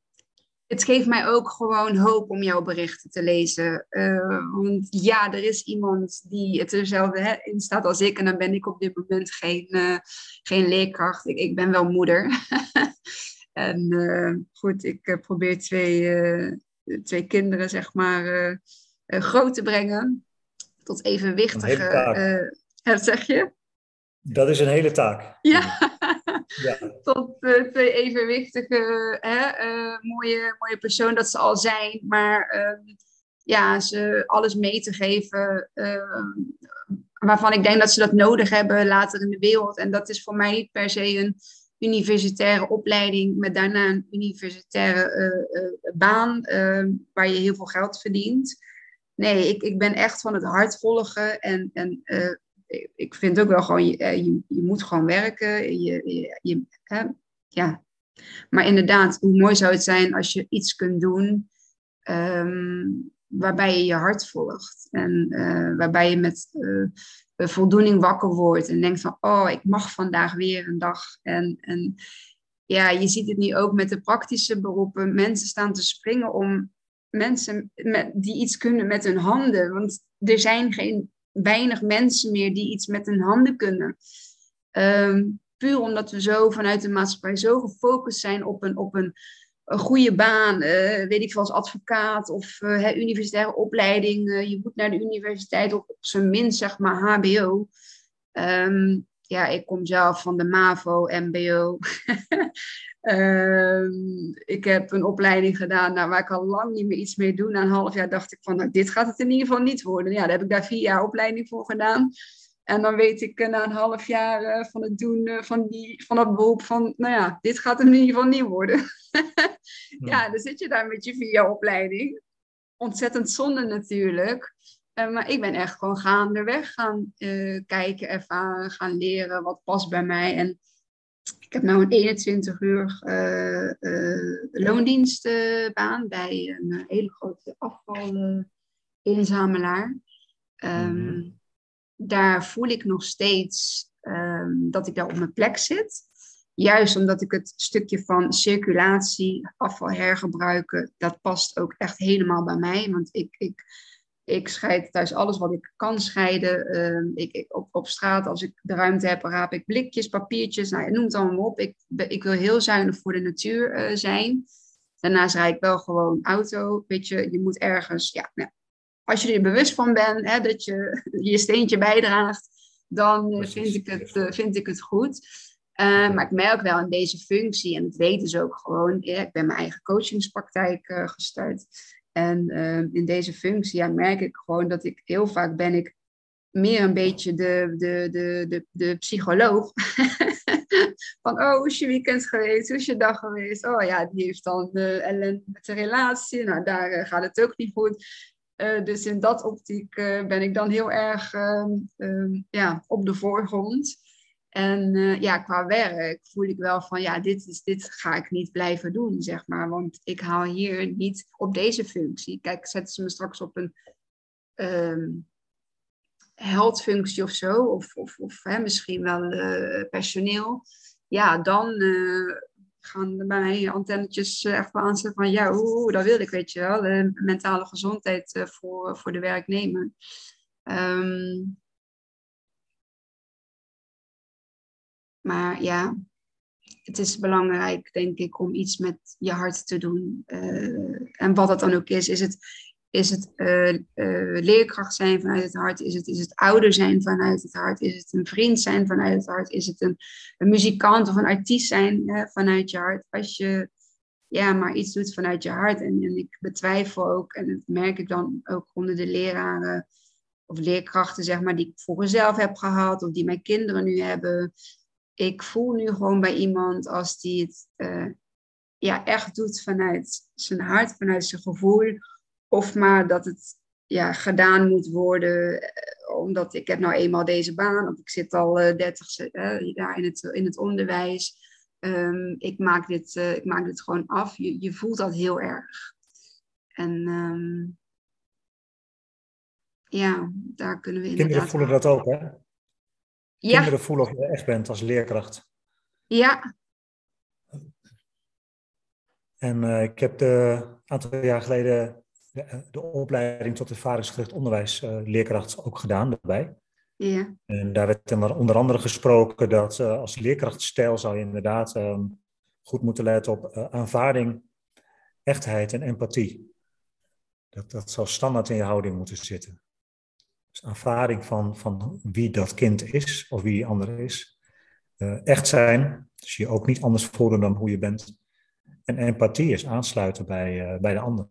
het geeft mij ook gewoon hoop om jouw berichten te lezen. Uh, want ja, er is iemand die het erzelfde in staat als ik. En dan ben ik op dit moment geen, uh, geen leerkracht. Ik, ik ben wel moeder. en uh, goed, ik probeer twee, twee kinderen, zeg maar, groot te brengen. Tot evenwichtige. Wat zeg je? Dat is een hele taak. Ja. ja. Tot uh, twee evenwichtige, hè, uh, mooie, mooie persoon dat ze al zijn. Maar uh, ja, ze alles mee te geven. Ehm, waarvan ik denk dat ze dat nodig hebben later in de wereld. En dat is voor mij niet per se een universitaire opleiding met daarna een universitaire uh, baan uh, waar je heel veel geld verdient. Nee, ik, ik ben echt van het hart volgen en, en ik vind ook wel gewoon, je, je, je moet gewoon werken. Je, je, je ja. Maar inderdaad, hoe mooi zou het zijn als je iets kunt doen um, waarbij je je hart volgt. En uh, waarbij je met uh, voldoening wakker wordt en denkt van, oh, ik mag vandaag weer een dag. En, en ja, je ziet het nu ook met de praktische beroepen. Mensen staan te springen om mensen met, die iets kunnen met hun handen. Want er zijn geen weinig mensen meer die iets met hun handen kunnen. Um, puur omdat we zo vanuit de maatschappij zo gefocust zijn op een, op een een goede baan, uh, weet ik veel, als advocaat of uh, universitaire opleiding. Uh, je moet naar de universiteit op, op zijn minst, zeg maar, HBO. Ehm, ja, ik kom zelf van de MAVO, MBO. ehm, ik heb een opleiding gedaan nou, waar ik al lang niet meer iets mee doe. Na een half jaar dacht ik van, nou, dit gaat het in ieder geval niet worden. Ja, daar heb ik daar vier jaar opleiding voor gedaan. En dan weet ik uh, na een half jaar uh, van het doen uh, van, die, van dat beroep van, nou ja, dit gaat hem in ieder geval niet worden. ja, dan zit je daar met je vier opleiding. Ontzettend zonde natuurlijk. Maar ik ben echt gewoon gaandeweg gaan kijken, ervaren, gaan leren wat past bij mij. En ik heb nu een 21 uur loondienstbaan bij een hele grote afvalinzamelaar. Um, daar voel ik nog steeds um, dat ik daar op mijn plek zit. Juist omdat ik het stukje van circulatie, afval hergebruiken, dat past ook echt helemaal bij mij. Want ik, ik, ik scheid thuis alles wat ik kan scheiden. Uh, ik, ik, op, op straat, als ik de ruimte heb, raap ik blikjes, papiertjes, nou, noem het allemaal op. Ik, ik wil heel zuinig voor de natuur uh, zijn. Daarnaast rijd ik wel gewoon auto. Weet je, je moet ergens, ja, nou, als je er bewust van bent hè, dat je je steentje bijdraagt, dan eh, vind ik, het, uh, vind ik het goed. Uh, maar ik merk wel in deze functie, en dat weten ze ook gewoon, ja, ik ben mijn eigen coachingspraktijk uh, gestart. En in deze functie merk ik gewoon dat ik heel vaak ben ik meer een beetje de, de, de, de, de psycholoog. van, oh, hoe is je weekend geweest? Hoe is je dag geweest? Oh ja, die heeft dan ellende met de relatie. Nou, daar gaat het ook niet goed. Uh, dus in dat optiek uh, ben ik dan heel erg uh, ja, op de voorgrond. En eh, ja, qua werk voel ik wel van, ja, dit, is, dit ga ik niet blijven doen, zeg maar. Want ik haal hier niet op deze functie. Kijk, zetten ze me straks op een um, heldfunctie of zo, of, of, of hè, misschien wel personeel. Ja, dan gaan bij mij antennetjes eh, echt aanzetten van ja, oeh, dat wil ik, weet je wel. Mentale gezondheid eh, voor, voor de werknemer. Um, maar ja, het is belangrijk, denk ik, om iets met je hart te doen. Uh, en wat dat dan ook is, is het is het uh, uh, leerkracht zijn vanuit het hart? Is het, is het ouder zijn vanuit het hart? Is het een vriend zijn vanuit het hart? Is het een, een muzikant of een artiest zijn hè, vanuit je hart? Als je ja, maar iets doet vanuit je hart. En, en ik betwijfel ook, en dat merk ik dan ook onder de leraren of leerkrachten, zeg maar, die ik vroeger zelf heb gehad of die mijn kinderen nu hebben. Ik voel nu gewoon bij iemand als die het uh, ja, echt doet vanuit zijn hart, vanuit zijn gevoel of maar dat het ja, gedaan moet worden, eh, omdat ik heb nou eenmaal deze baan, of ik zit al uh, 30 uh, jaar in het, in het onderwijs. Um, ik, maak dit, uh, ik maak dit gewoon af. Je, je voelt dat heel erg. En um, ja, daar kunnen we inderdaad... Kinderen voelen dat ook, hè? Ja. Kinderen voelen of je echt bent als leerkracht. Ja. En uh, ik heb een aantal jaar geleden de, eh, de opleiding tot ervaringsgericht onderwijsleerkracht uh, ook gedaan daarbij. Ja. En daar werd onder andere gesproken dat uh, als leerkrachtstijl zou je inderdaad um, goed moeten letten op aanvaarding, echtheid en empathie. Dat, dat zou standaard in je houding moeten zitten. Dus aanvaarding van, van wie dat kind is of wie die ander is. Uh, echt zijn, dus je ook niet anders voelen dan hoe je bent. En empathie is aansluiten bij, bij de ander.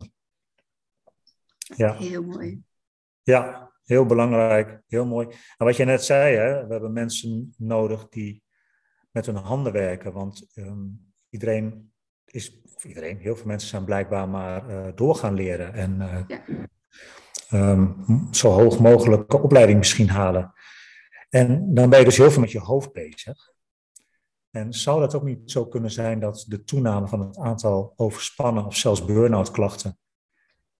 Ja. Heel mooi. Ja, heel belangrijk, heel mooi. En wat je net zei, hè, we hebben mensen nodig die met hun handen werken. Want ehm, iedereen is, of iedereen, heel veel mensen zijn blijkbaar maar uh, door gaan leren. En uh, ja. Um, zo hoog mogelijke opleiding misschien halen. En dan ben je dus heel veel met je hoofd bezig. En zou dat ook niet zo kunnen zijn dat de toename van het aantal overspannen of zelfs burn-out klachten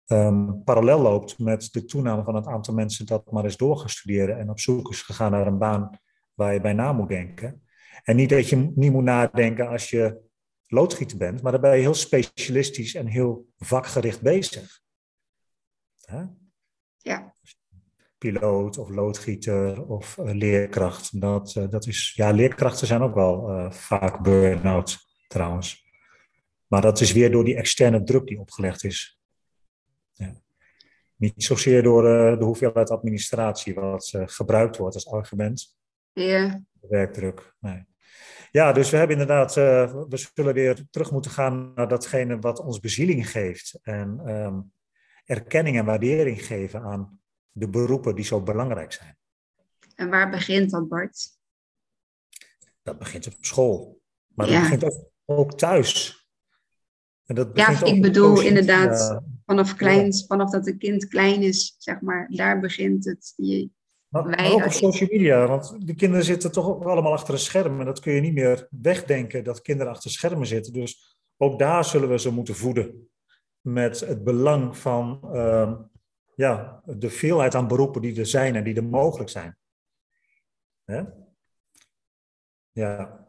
um, parallel loopt met de toename van het aantal mensen dat maar eens door gaan studeren en op zoek is gegaan naar een baan waar je bij na moet denken? En niet dat je niet moet nadenken als je loodgieter bent, maar dan ben je heel specialistisch en heel vakgericht bezig. Ja. Piloot of loodgieter of uh, leerkracht. Dat, uh, dat is, ja, leerkrachten zijn ook wel uh, vaak burn-out trouwens. Maar dat is weer door die externe druk die opgelegd is. Ja. Niet zozeer door de hoeveelheid administratie wat gebruikt wordt als argument. Ja. Werkdruk, nee. Ja, dus we hebben inderdaad, uh, we zullen weer terug moeten gaan naar datgene wat ons bezieling geeft. En um, erkenning en waardering geven aan de beroepen die zo belangrijk zijn. En waar begint dat, Bart? Dat begint op school. Maar dat begint ook, ook thuis. En dat ja, ik bedoel inderdaad, vanaf kleins, vanaf dat een kind klein is, zeg maar, daar begint het. Je, maar, maar ook op social media, want de kinderen zitten toch ook allemaal achter een scherm. En dat kun je niet meer wegdenken dat kinderen achter schermen zitten. Dus ook daar zullen we ze moeten voeden. Met het belang van uh, ja, de veelheid aan beroepen die er zijn en die er mogelijk zijn. Hè? Ja.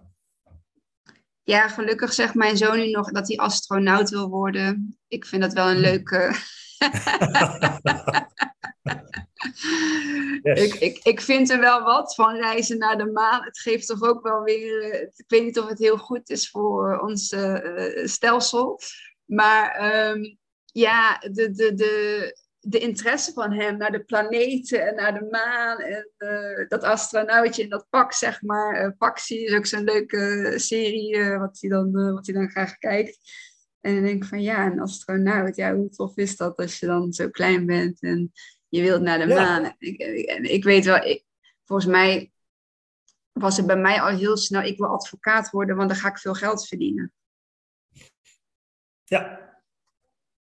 Ja, gelukkig zegt mijn zoon nu nog dat hij astronaut wil worden. Ik vind dat wel een leuke. Ik, ik, ik vind er wel wat van reizen naar de maan. Het geeft toch ook wel weer. Eh, ik weet niet of het heel goed is voor ons uh, stelsel. Maar um, ja, de, de, de, de interesse van hem naar de planeten en naar de maan. En uh, dat astronautje in dat pak, zeg maar. Uh, Paxi is ook zo'n leuke serie wat hij dan, wat hij dan graag kijkt. En dan denk ik van ja, een astronaut, ja, hoe tof is dat als je dan zo klein bent en je wilt naar de maan. Ik, ik, weet wel, ik, volgens mij was het bij mij al heel snel, ik wil advocaat worden, want dan ga ik veel geld verdienen. Ja.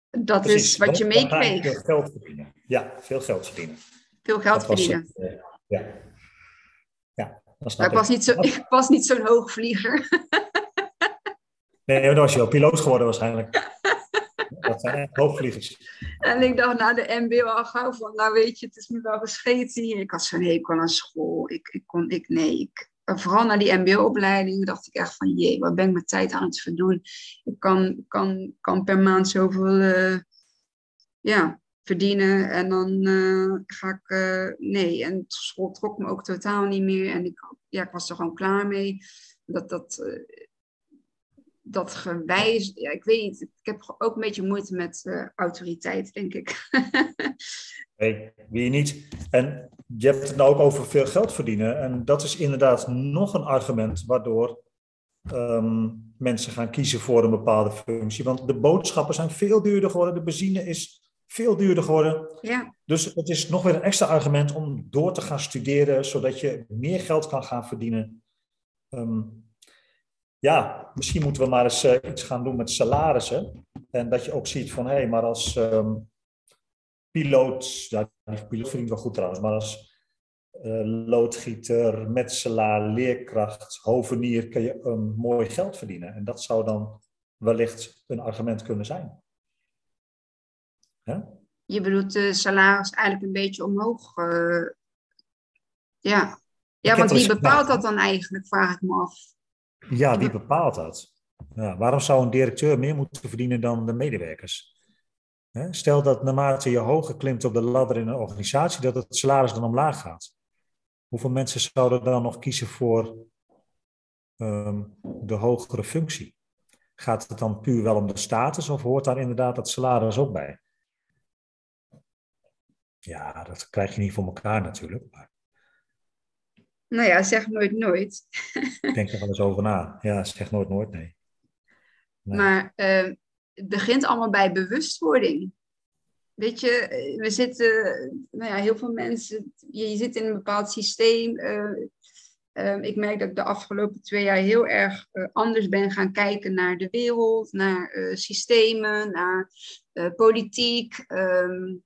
Dat is wat je meekreeg. Veel geld verdienen. Ja, veel geld verdienen. Veel geld verdienen. uh, ja. Ja, ik, was niet zo, ik was niet zo'n hoogvlieger. nee, dan was je wel piloot geworden waarschijnlijk. Dat zijn hoogvliegers. En ik dacht na de MBO al gauw van, nou weet je, het is me wel gescheten hier. Ik had zo'n hekel aan school. Ik, ik kon, ik, nee, ik, vooral naar die MBO-opleiding dacht ik echt van, jee, wat ben ik mijn tijd aan het verdoen? Ik kan, kan, kan per maand zoveel, uh, ja, verdienen. En dan uh, ga ik, uh, nee, en school trok me ook totaal niet meer. En ik, ja, ik was er gewoon klaar mee. Dat, dat, dat gewijs, ja, ik weet niet, ik heb ook een beetje moeite met autoriteit, denk ik. nee, wie niet. En je hebt het nou ook over veel geld verdienen. En dat is inderdaad nog een argument waardoor um, mensen gaan kiezen voor een bepaalde functie. Want de boodschappen zijn veel duurder geworden, de benzine is veel duurder geworden. Ja. Dus het is nog weer een extra argument om door te gaan studeren, zodat je meer geld kan gaan verdienen. Um, ja, misschien moeten we maar eens uh, iets gaan doen met salarissen. En dat je ook ziet van, hé, hey, maar als um, piloot, ja, die piloot verdient wel goed trouwens, maar als uh, loodgieter, metselaar, leerkracht, hovenier, kun je um, mooi geld verdienen. En dat zou dan wellicht een argument kunnen zijn. Je bedoelt de salaris eigenlijk een beetje omhoog. Uh, ja, ja want wie bepaalt dat dan eigenlijk, vraag ik me af. Ja, wie bepaalt dat? Ja, waarom zou een directeur meer moeten verdienen dan de medewerkers? Stel dat naarmate je hoger klimt op de ladder in een organisatie, dat het salaris dan omlaag gaat. Hoeveel mensen zouden dan nog kiezen voor um, de hogere functie? Gaat het dan puur wel om de status of hoort daar inderdaad dat salaris ook bij? Ja, dat krijg je niet voor elkaar natuurlijk. Maar... Nou ja, zeg nooit nooit. Ik denk er wel eens over na. Ja, zeg nooit nooit, nee. nee. Maar uh, het begint allemaal bij bewustwording. weet je, we zitten, nou ja, heel veel mensen, je, zit in een bepaald systeem. Uh, ik merk dat ik de afgelopen twee jaar heel erg uh, anders ben gaan kijken naar de wereld, naar systemen, naar politiek, um,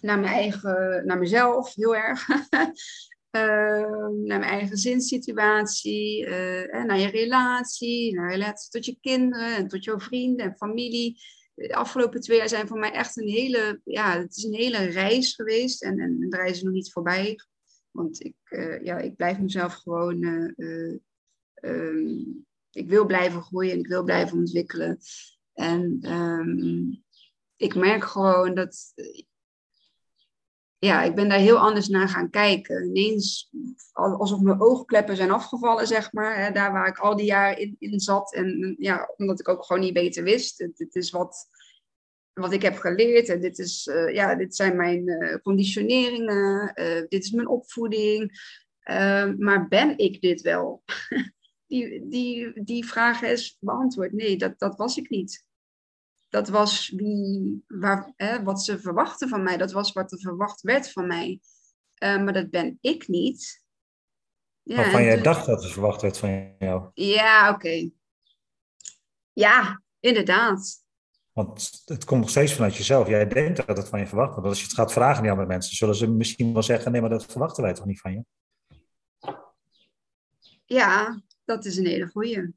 naar mijn eigen, naar mezelf heel erg. Ehm, naar mijn eigen zinssituatie, naar je relatie, naar relatie tot je kinderen en tot jouw vrienden en familie de afgelopen twee jaar zijn voor mij echt een hele, ja, het is een hele reis geweest. En, en de reis is nog niet voorbij. Want ik, uh, ja, ik blijf mezelf gewoon, uh, uh, ik wil blijven groeien en ik wil blijven ontwikkelen. En um, ik merk gewoon dat, ja, ik ben daar heel anders naar gaan kijken. Ineens alsof mijn oogkleppen zijn afgevallen, zeg maar. Hè, daar waar ik al die jaren in, in zat. En ja, omdat ik ook gewoon niet beter wist. Het is wat, wat ik heb geleerd. En dit, is, uh, ja, dit zijn mijn uh, conditioneringen. Uh, dit is mijn opvoeding. Ehm, maar ben ik dit wel? die, die, die vraag is beantwoord. Nee, dat, dat was ik niet dat was wie, waar, hè, wat ze verwachten van mij. Dat was wat er verwacht werd van mij. Uh, maar dat ben ik niet. Ja, Waarvan jij toen... dacht dat er verwacht werd van jou. Ja, oké. Okay. Ja, inderdaad. Want het komt nog steeds vanuit jezelf. Jij denkt dat het van je verwacht wordt. Als je het gaat vragen aan andere mensen, zullen ze misschien wel zeggen: nee, maar dat verwachten wij toch niet van je? Ja, dat is een hele goeie.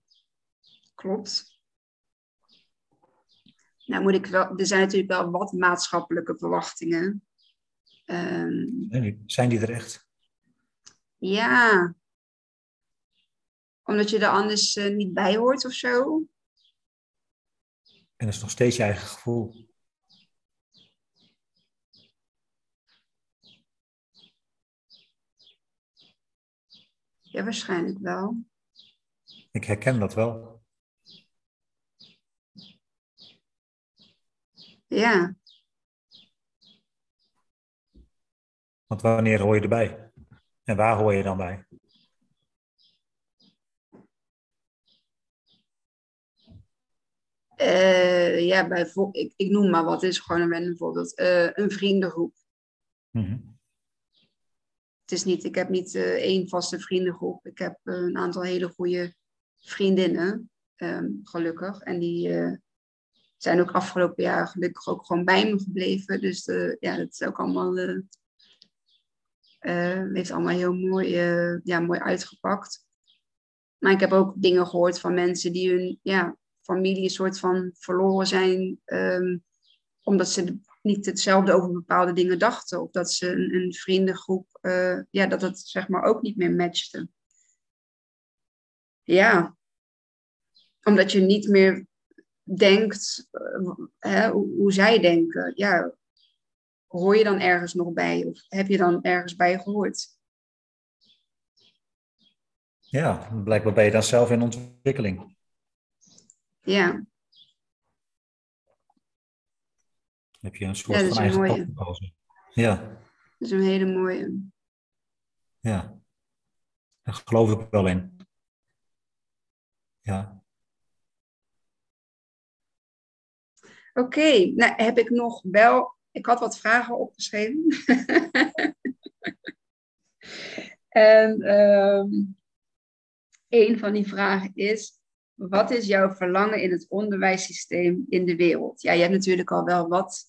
Klopt. Nou moet ik wel, er zijn natuurlijk wel wat maatschappelijke verwachtingen. Um, zijn die er echt? Ja. Omdat je er anders uh, niet bij hoort of zo. En dat is nog steeds je eigen gevoel. Ja, waarschijnlijk wel. Ik herken dat wel. Ja. Want wanneer hoor je erbij? En waar hoor je dan bij? Uh, ja, bij, ik, ik noem maar wat, is gewoon een voorbeeld. Uh, een vriendengroep. Mm -hmm. Het is niet, ik heb niet uh, één vaste vriendengroep. Ik heb een aantal hele goede vriendinnen, um, gelukkig. En die, zijn ook afgelopen jaar gelukkig ook gewoon bij me gebleven. Dus uh, ja, dat is ook allemaal, uh, heeft allemaal heel mooi, ja, mooi uitgepakt. Maar ik heb ook dingen gehoord van mensen die hun ja, familie een soort van verloren zijn. Um, omdat ze niet hetzelfde over bepaalde dingen dachten. Of dat ze een, een vriendengroep, ja, dat het zeg maar ook niet meer matchte. Ja, omdat je niet meer denkt, uh, hè, hoe, hoe, zij denken, ja, hoor je dan ergens nog bij? Of heb je dan ergens bij gehoord? Ja, blijkbaar ben je dan zelf in ontwikkeling. Ja. Heb je een soort ja, van eigen pad. Ja. Dat is een hele mooie. Ja. Daar geloof ik wel in. Ja. Oké, nou heb ik nog wel. Ik had wat vragen opgeschreven. en um, een van die vragen is: wat is jouw verlangen in het onderwijssysteem in de wereld? Ja, je hebt natuurlijk al wel wat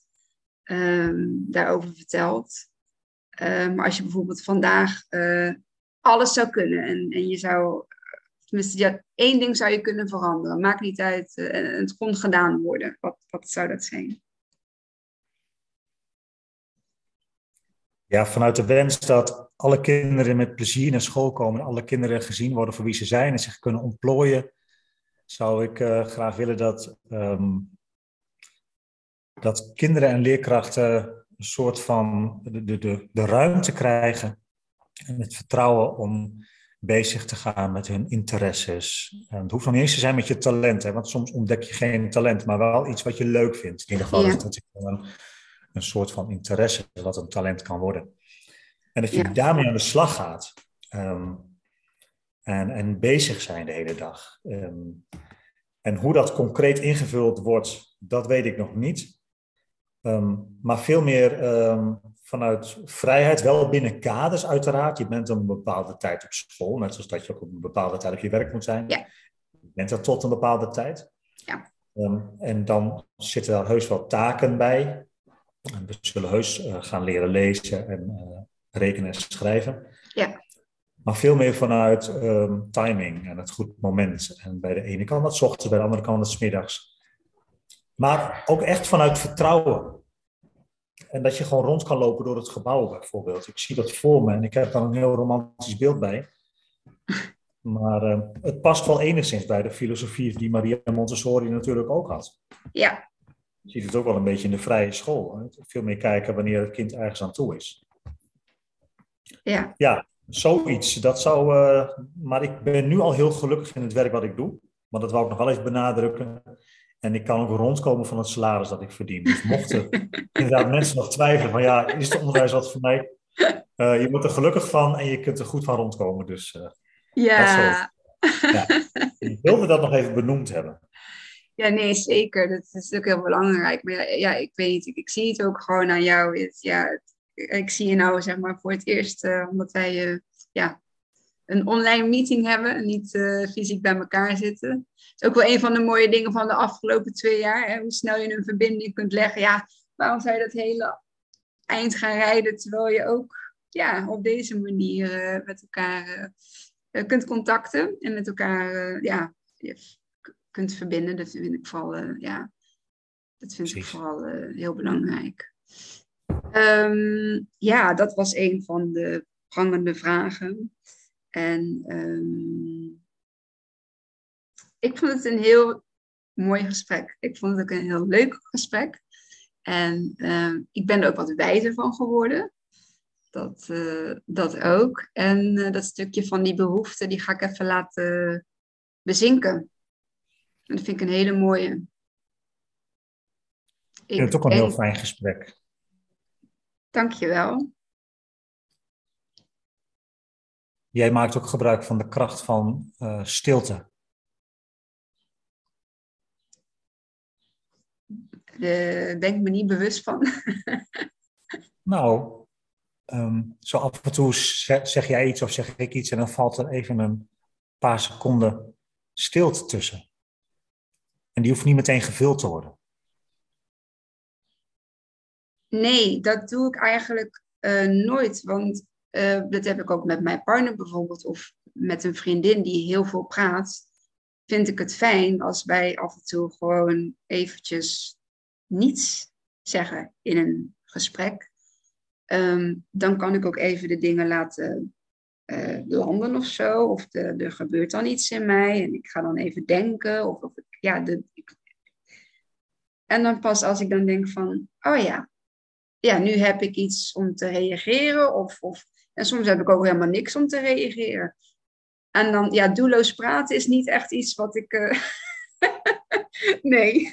um, daarover verteld. Um, maar als je bijvoorbeeld vandaag uh, alles zou kunnen en, en je zou Tenminste, ja, één ding zou je kunnen veranderen. Maakt niet uit. Uh, het kon gedaan worden. Wat, wat zou dat zijn? Ja, vanuit de wens dat alle kinderen met plezier naar school komen. Alle kinderen gezien worden voor wie ze zijn en zich kunnen ontplooien. Zou ik uh, graag willen dat, um, dat kinderen en leerkrachten een soort van de, de, de ruimte krijgen. En het vertrouwen om bezig te gaan met hun interesses. En het hoeft nog niet eens te zijn met je talent, hè, want soms ontdek je geen talent, maar wel iets wat je leuk vindt. In ieder geval ja. is dat een, een soort van interesse wat een talent kan worden. En dat je ja. daarmee aan de slag gaat. Um, en, en bezig zijn de hele dag. Um, en hoe dat concreet ingevuld wordt, dat weet ik nog niet. Ehm, maar veel meer ehm, vanuit vrijheid, wel binnen kaders uiteraard. Je bent een bepaalde tijd op school, net zoals dat je ook op een bepaalde tijd op je werk moet zijn. Ja. Je bent er tot een bepaalde tijd. Ja. Ehm, en dan zitten daar heus wel taken bij. En we zullen heus uh, gaan leren lezen en uh, rekenen en schrijven. Ja. Maar veel meer vanuit um, timing en het goed moment. En bij de ene kant dat ochtends, bij de andere kant het middags. Maar ook echt vanuit vertrouwen. En dat je gewoon rond kan lopen door het gebouw bijvoorbeeld. Ik zie dat voor me en ik heb dan een heel romantisch beeld bij. Maar uh, het past wel enigszins bij de filosofie die Maria Montessori natuurlijk ook had. Ja. Je ziet het ook wel een beetje in de vrije school. Hè? Veel meer kijken wanneer het kind ergens aan toe is. Ja. Ja, zoiets. Dat zou, uh, maar ik ben nu al heel gelukkig in het werk wat ik doe. Maar dat wou ik nog wel even benadrukken. En ik kan ook rondkomen van het salaris dat ik verdien. Dus mochten inderdaad mensen nog twijfelen van ja, is het onderwijs wat voor mij? Uh, je moet er gelukkig van en je kunt er goed van rondkomen. Dus uh, ja. ja. Ik wilde dat nog even benoemd hebben. Ja, nee, zeker. Dat is natuurlijk heel belangrijk. Maar ja, ja ik weet niet, ik, ik, zie het ook gewoon aan jou. Het, ja, het, ik zie je nou zeg maar voor het eerst, uh, omdat wij ja, een online meeting hebben en niet uh, fysiek bij elkaar zitten. Dat is ook wel een van de mooie dingen van de afgelopen twee jaar. Hè? Hoe snel je een verbinding kunt leggen. Ja, waarom zou je dat hele eind gaan rijden terwijl je ook ja, op deze manier met elkaar kunt contacten en met elkaar ja, kunt verbinden. Dat vind ik vooral, ja, dat vind ik vooral heel belangrijk. Um, ja, dat was een van de prangende vragen. En um, ik vond het een heel mooi gesprek. Ik vond het ook een heel leuk gesprek. En um, ik ben er ook wat wijzer van geworden. Dat, uh, dat ook. En uh, dat stukje van die behoefte, die ga ik even laten bezinken. En dat vind ik een hele mooie. Ik vind het ook een heel fijn gesprek. Dankjewel. Jij maakt ook gebruik van de kracht van uh, stilte. Daar ben ik me niet bewust van. nou, um, zo af en toe zeg, zeg, jij iets of zeg ik iets en dan valt er even een paar seconden stilte tussen. En die hoeft niet meteen gevuld te worden. Nee, dat doe ik eigenlijk uh, nooit. Want uh, dat heb ik ook met mijn partner bijvoorbeeld. Of met een vriendin die heel veel praat. Vind ik het fijn als wij af en toe gewoon eventjes niets zeggen in een gesprek. Um, dan kan ik ook even de dingen laten uh, landen of zo. Of er gebeurt dan iets in mij en ik ga dan even denken. Of, of ja, de, ik... En dan pas als ik dan denk van, oh ja, ja, nu heb ik iets om te reageren. Of, of, en soms heb ik ook helemaal niks om te reageren. En dan, ja, doelloos praten is niet echt iets wat ik. Uh... nee.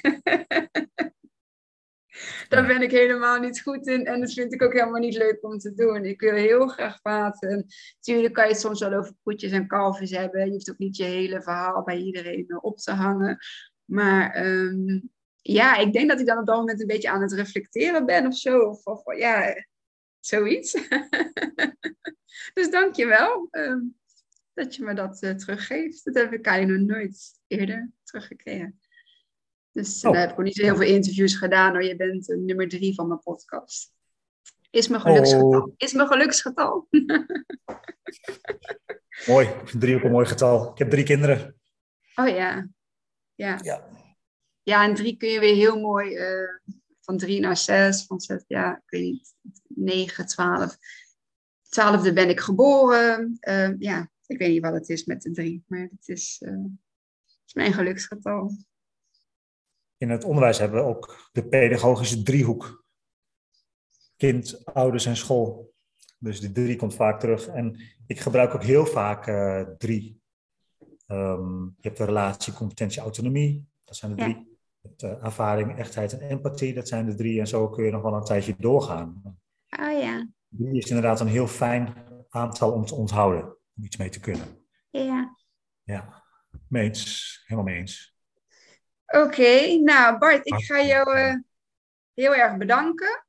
Daar ben ik helemaal niet goed in. En dat vind ik ook helemaal niet leuk om te doen. Ik wil heel graag praten. Natuurlijk kan je het soms wel over koetjes en kalfjes hebben. Je hoeft ook niet je hele verhaal bij iedereen op te hangen. Maar um, ja, ik denk dat ik dan op dat moment een beetje aan het reflecteren ben of zo. Of, of ja, zoiets. dus dank je wel um, dat je me dat uh, teruggeeft. Dat heb ik eigenlijk nog nooit eerder teruggekregen. Dus oh. daar heb ik ook niet zo heel veel interviews gedaan. Hoor. Je bent uh, nummer drie van mijn podcast. Is mijn geluksgetal. Oh. Is mijn geluksgetal. mooi. Ik vind drie ook een mooi getal. Ik heb drie kinderen. Oh ja. Ja. ja. Ja, en drie kun je weer heel mooi uh, van drie naar zes, van zes, ja, ik weet niet, negen, twaalf. Twaalfde ben ik geboren. Uh, ja, ik weet niet wat het is met de drie, maar het is, uh, het is mijn geluksgetal. In het onderwijs hebben we ook de pedagogische driehoek. Kind, ouders en school. Dus die drie komt vaak terug. En ik gebruik ook heel vaak drie. Um, je hebt de relatie, competentie, autonomie. Dat zijn de drie. Het, uh, ervaring, echtheid en empathie, dat zijn de drie. En zo kun je nog wel een tijdje doorgaan. Oh ja. Drie is inderdaad een heel fijn aantal om te onthouden. Om iets mee te kunnen. Ja. Ja, meens. Helemaal mee eens. Oké, okay, nou Bart, ik ga jou uh, heel erg bedanken.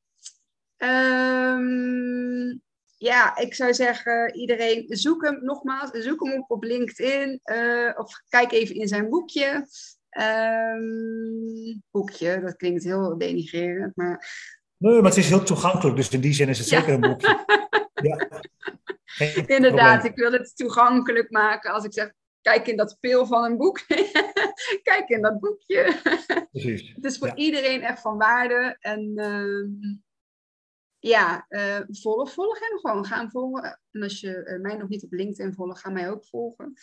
Ehm, ja, ik zou zeggen, iedereen zoek hem nogmaals, zoek hem op op LinkedIn uh, of kijk even in zijn boekje. Um, boekje, dat klinkt heel denigrerend, maar... Nee, maar het is heel toegankelijk, dus in die zin is het zeker een boekje. ja. Inderdaad, ik wil het toegankelijk maken. Als ik zeg, kijk in dat speel van een boek. kijk in dat boekje. Precies. Het is voor iedereen echt van waarde. En uh, ja, uh, volg, volg hem gewoon. Ga hem volgen. En als je uh, mij nog niet op LinkedIn volgt, ga mij ook volgen.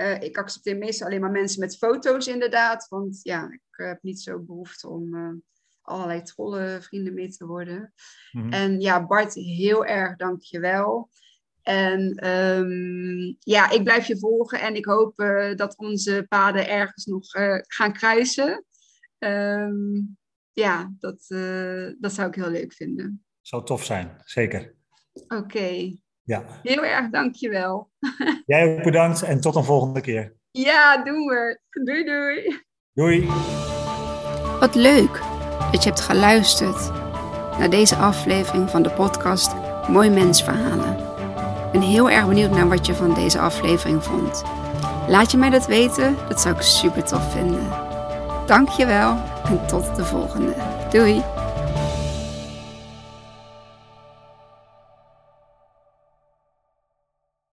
Uh, ik accepteer meestal alleen maar mensen met foto's inderdaad. Want ja, ik heb niet zo behoefte om allerlei trolle vrienden mee te worden. Mm -hmm. En ja, Bart, heel erg dank je wel. En um, ja, ik blijf je volgen en ik hoop uh, dat onze paden ergens nog uh, gaan kruisen. Um, ja, dat, uh, dat zou ik heel leuk vinden. Zou tof zijn, zeker. Oké. Okay. Ja. Heel erg dankjewel. Jij ook bedankt en tot een volgende keer. Ja, doen we. Doei doei. Doei. Wat leuk dat je hebt geluisterd naar deze aflevering van de podcast Mooi Mensverhalen. Ik ben heel erg benieuwd naar wat je van deze aflevering vond. Laat je mij dat weten, dat zou ik super tof vinden. Dankjewel en tot de volgende. Doei!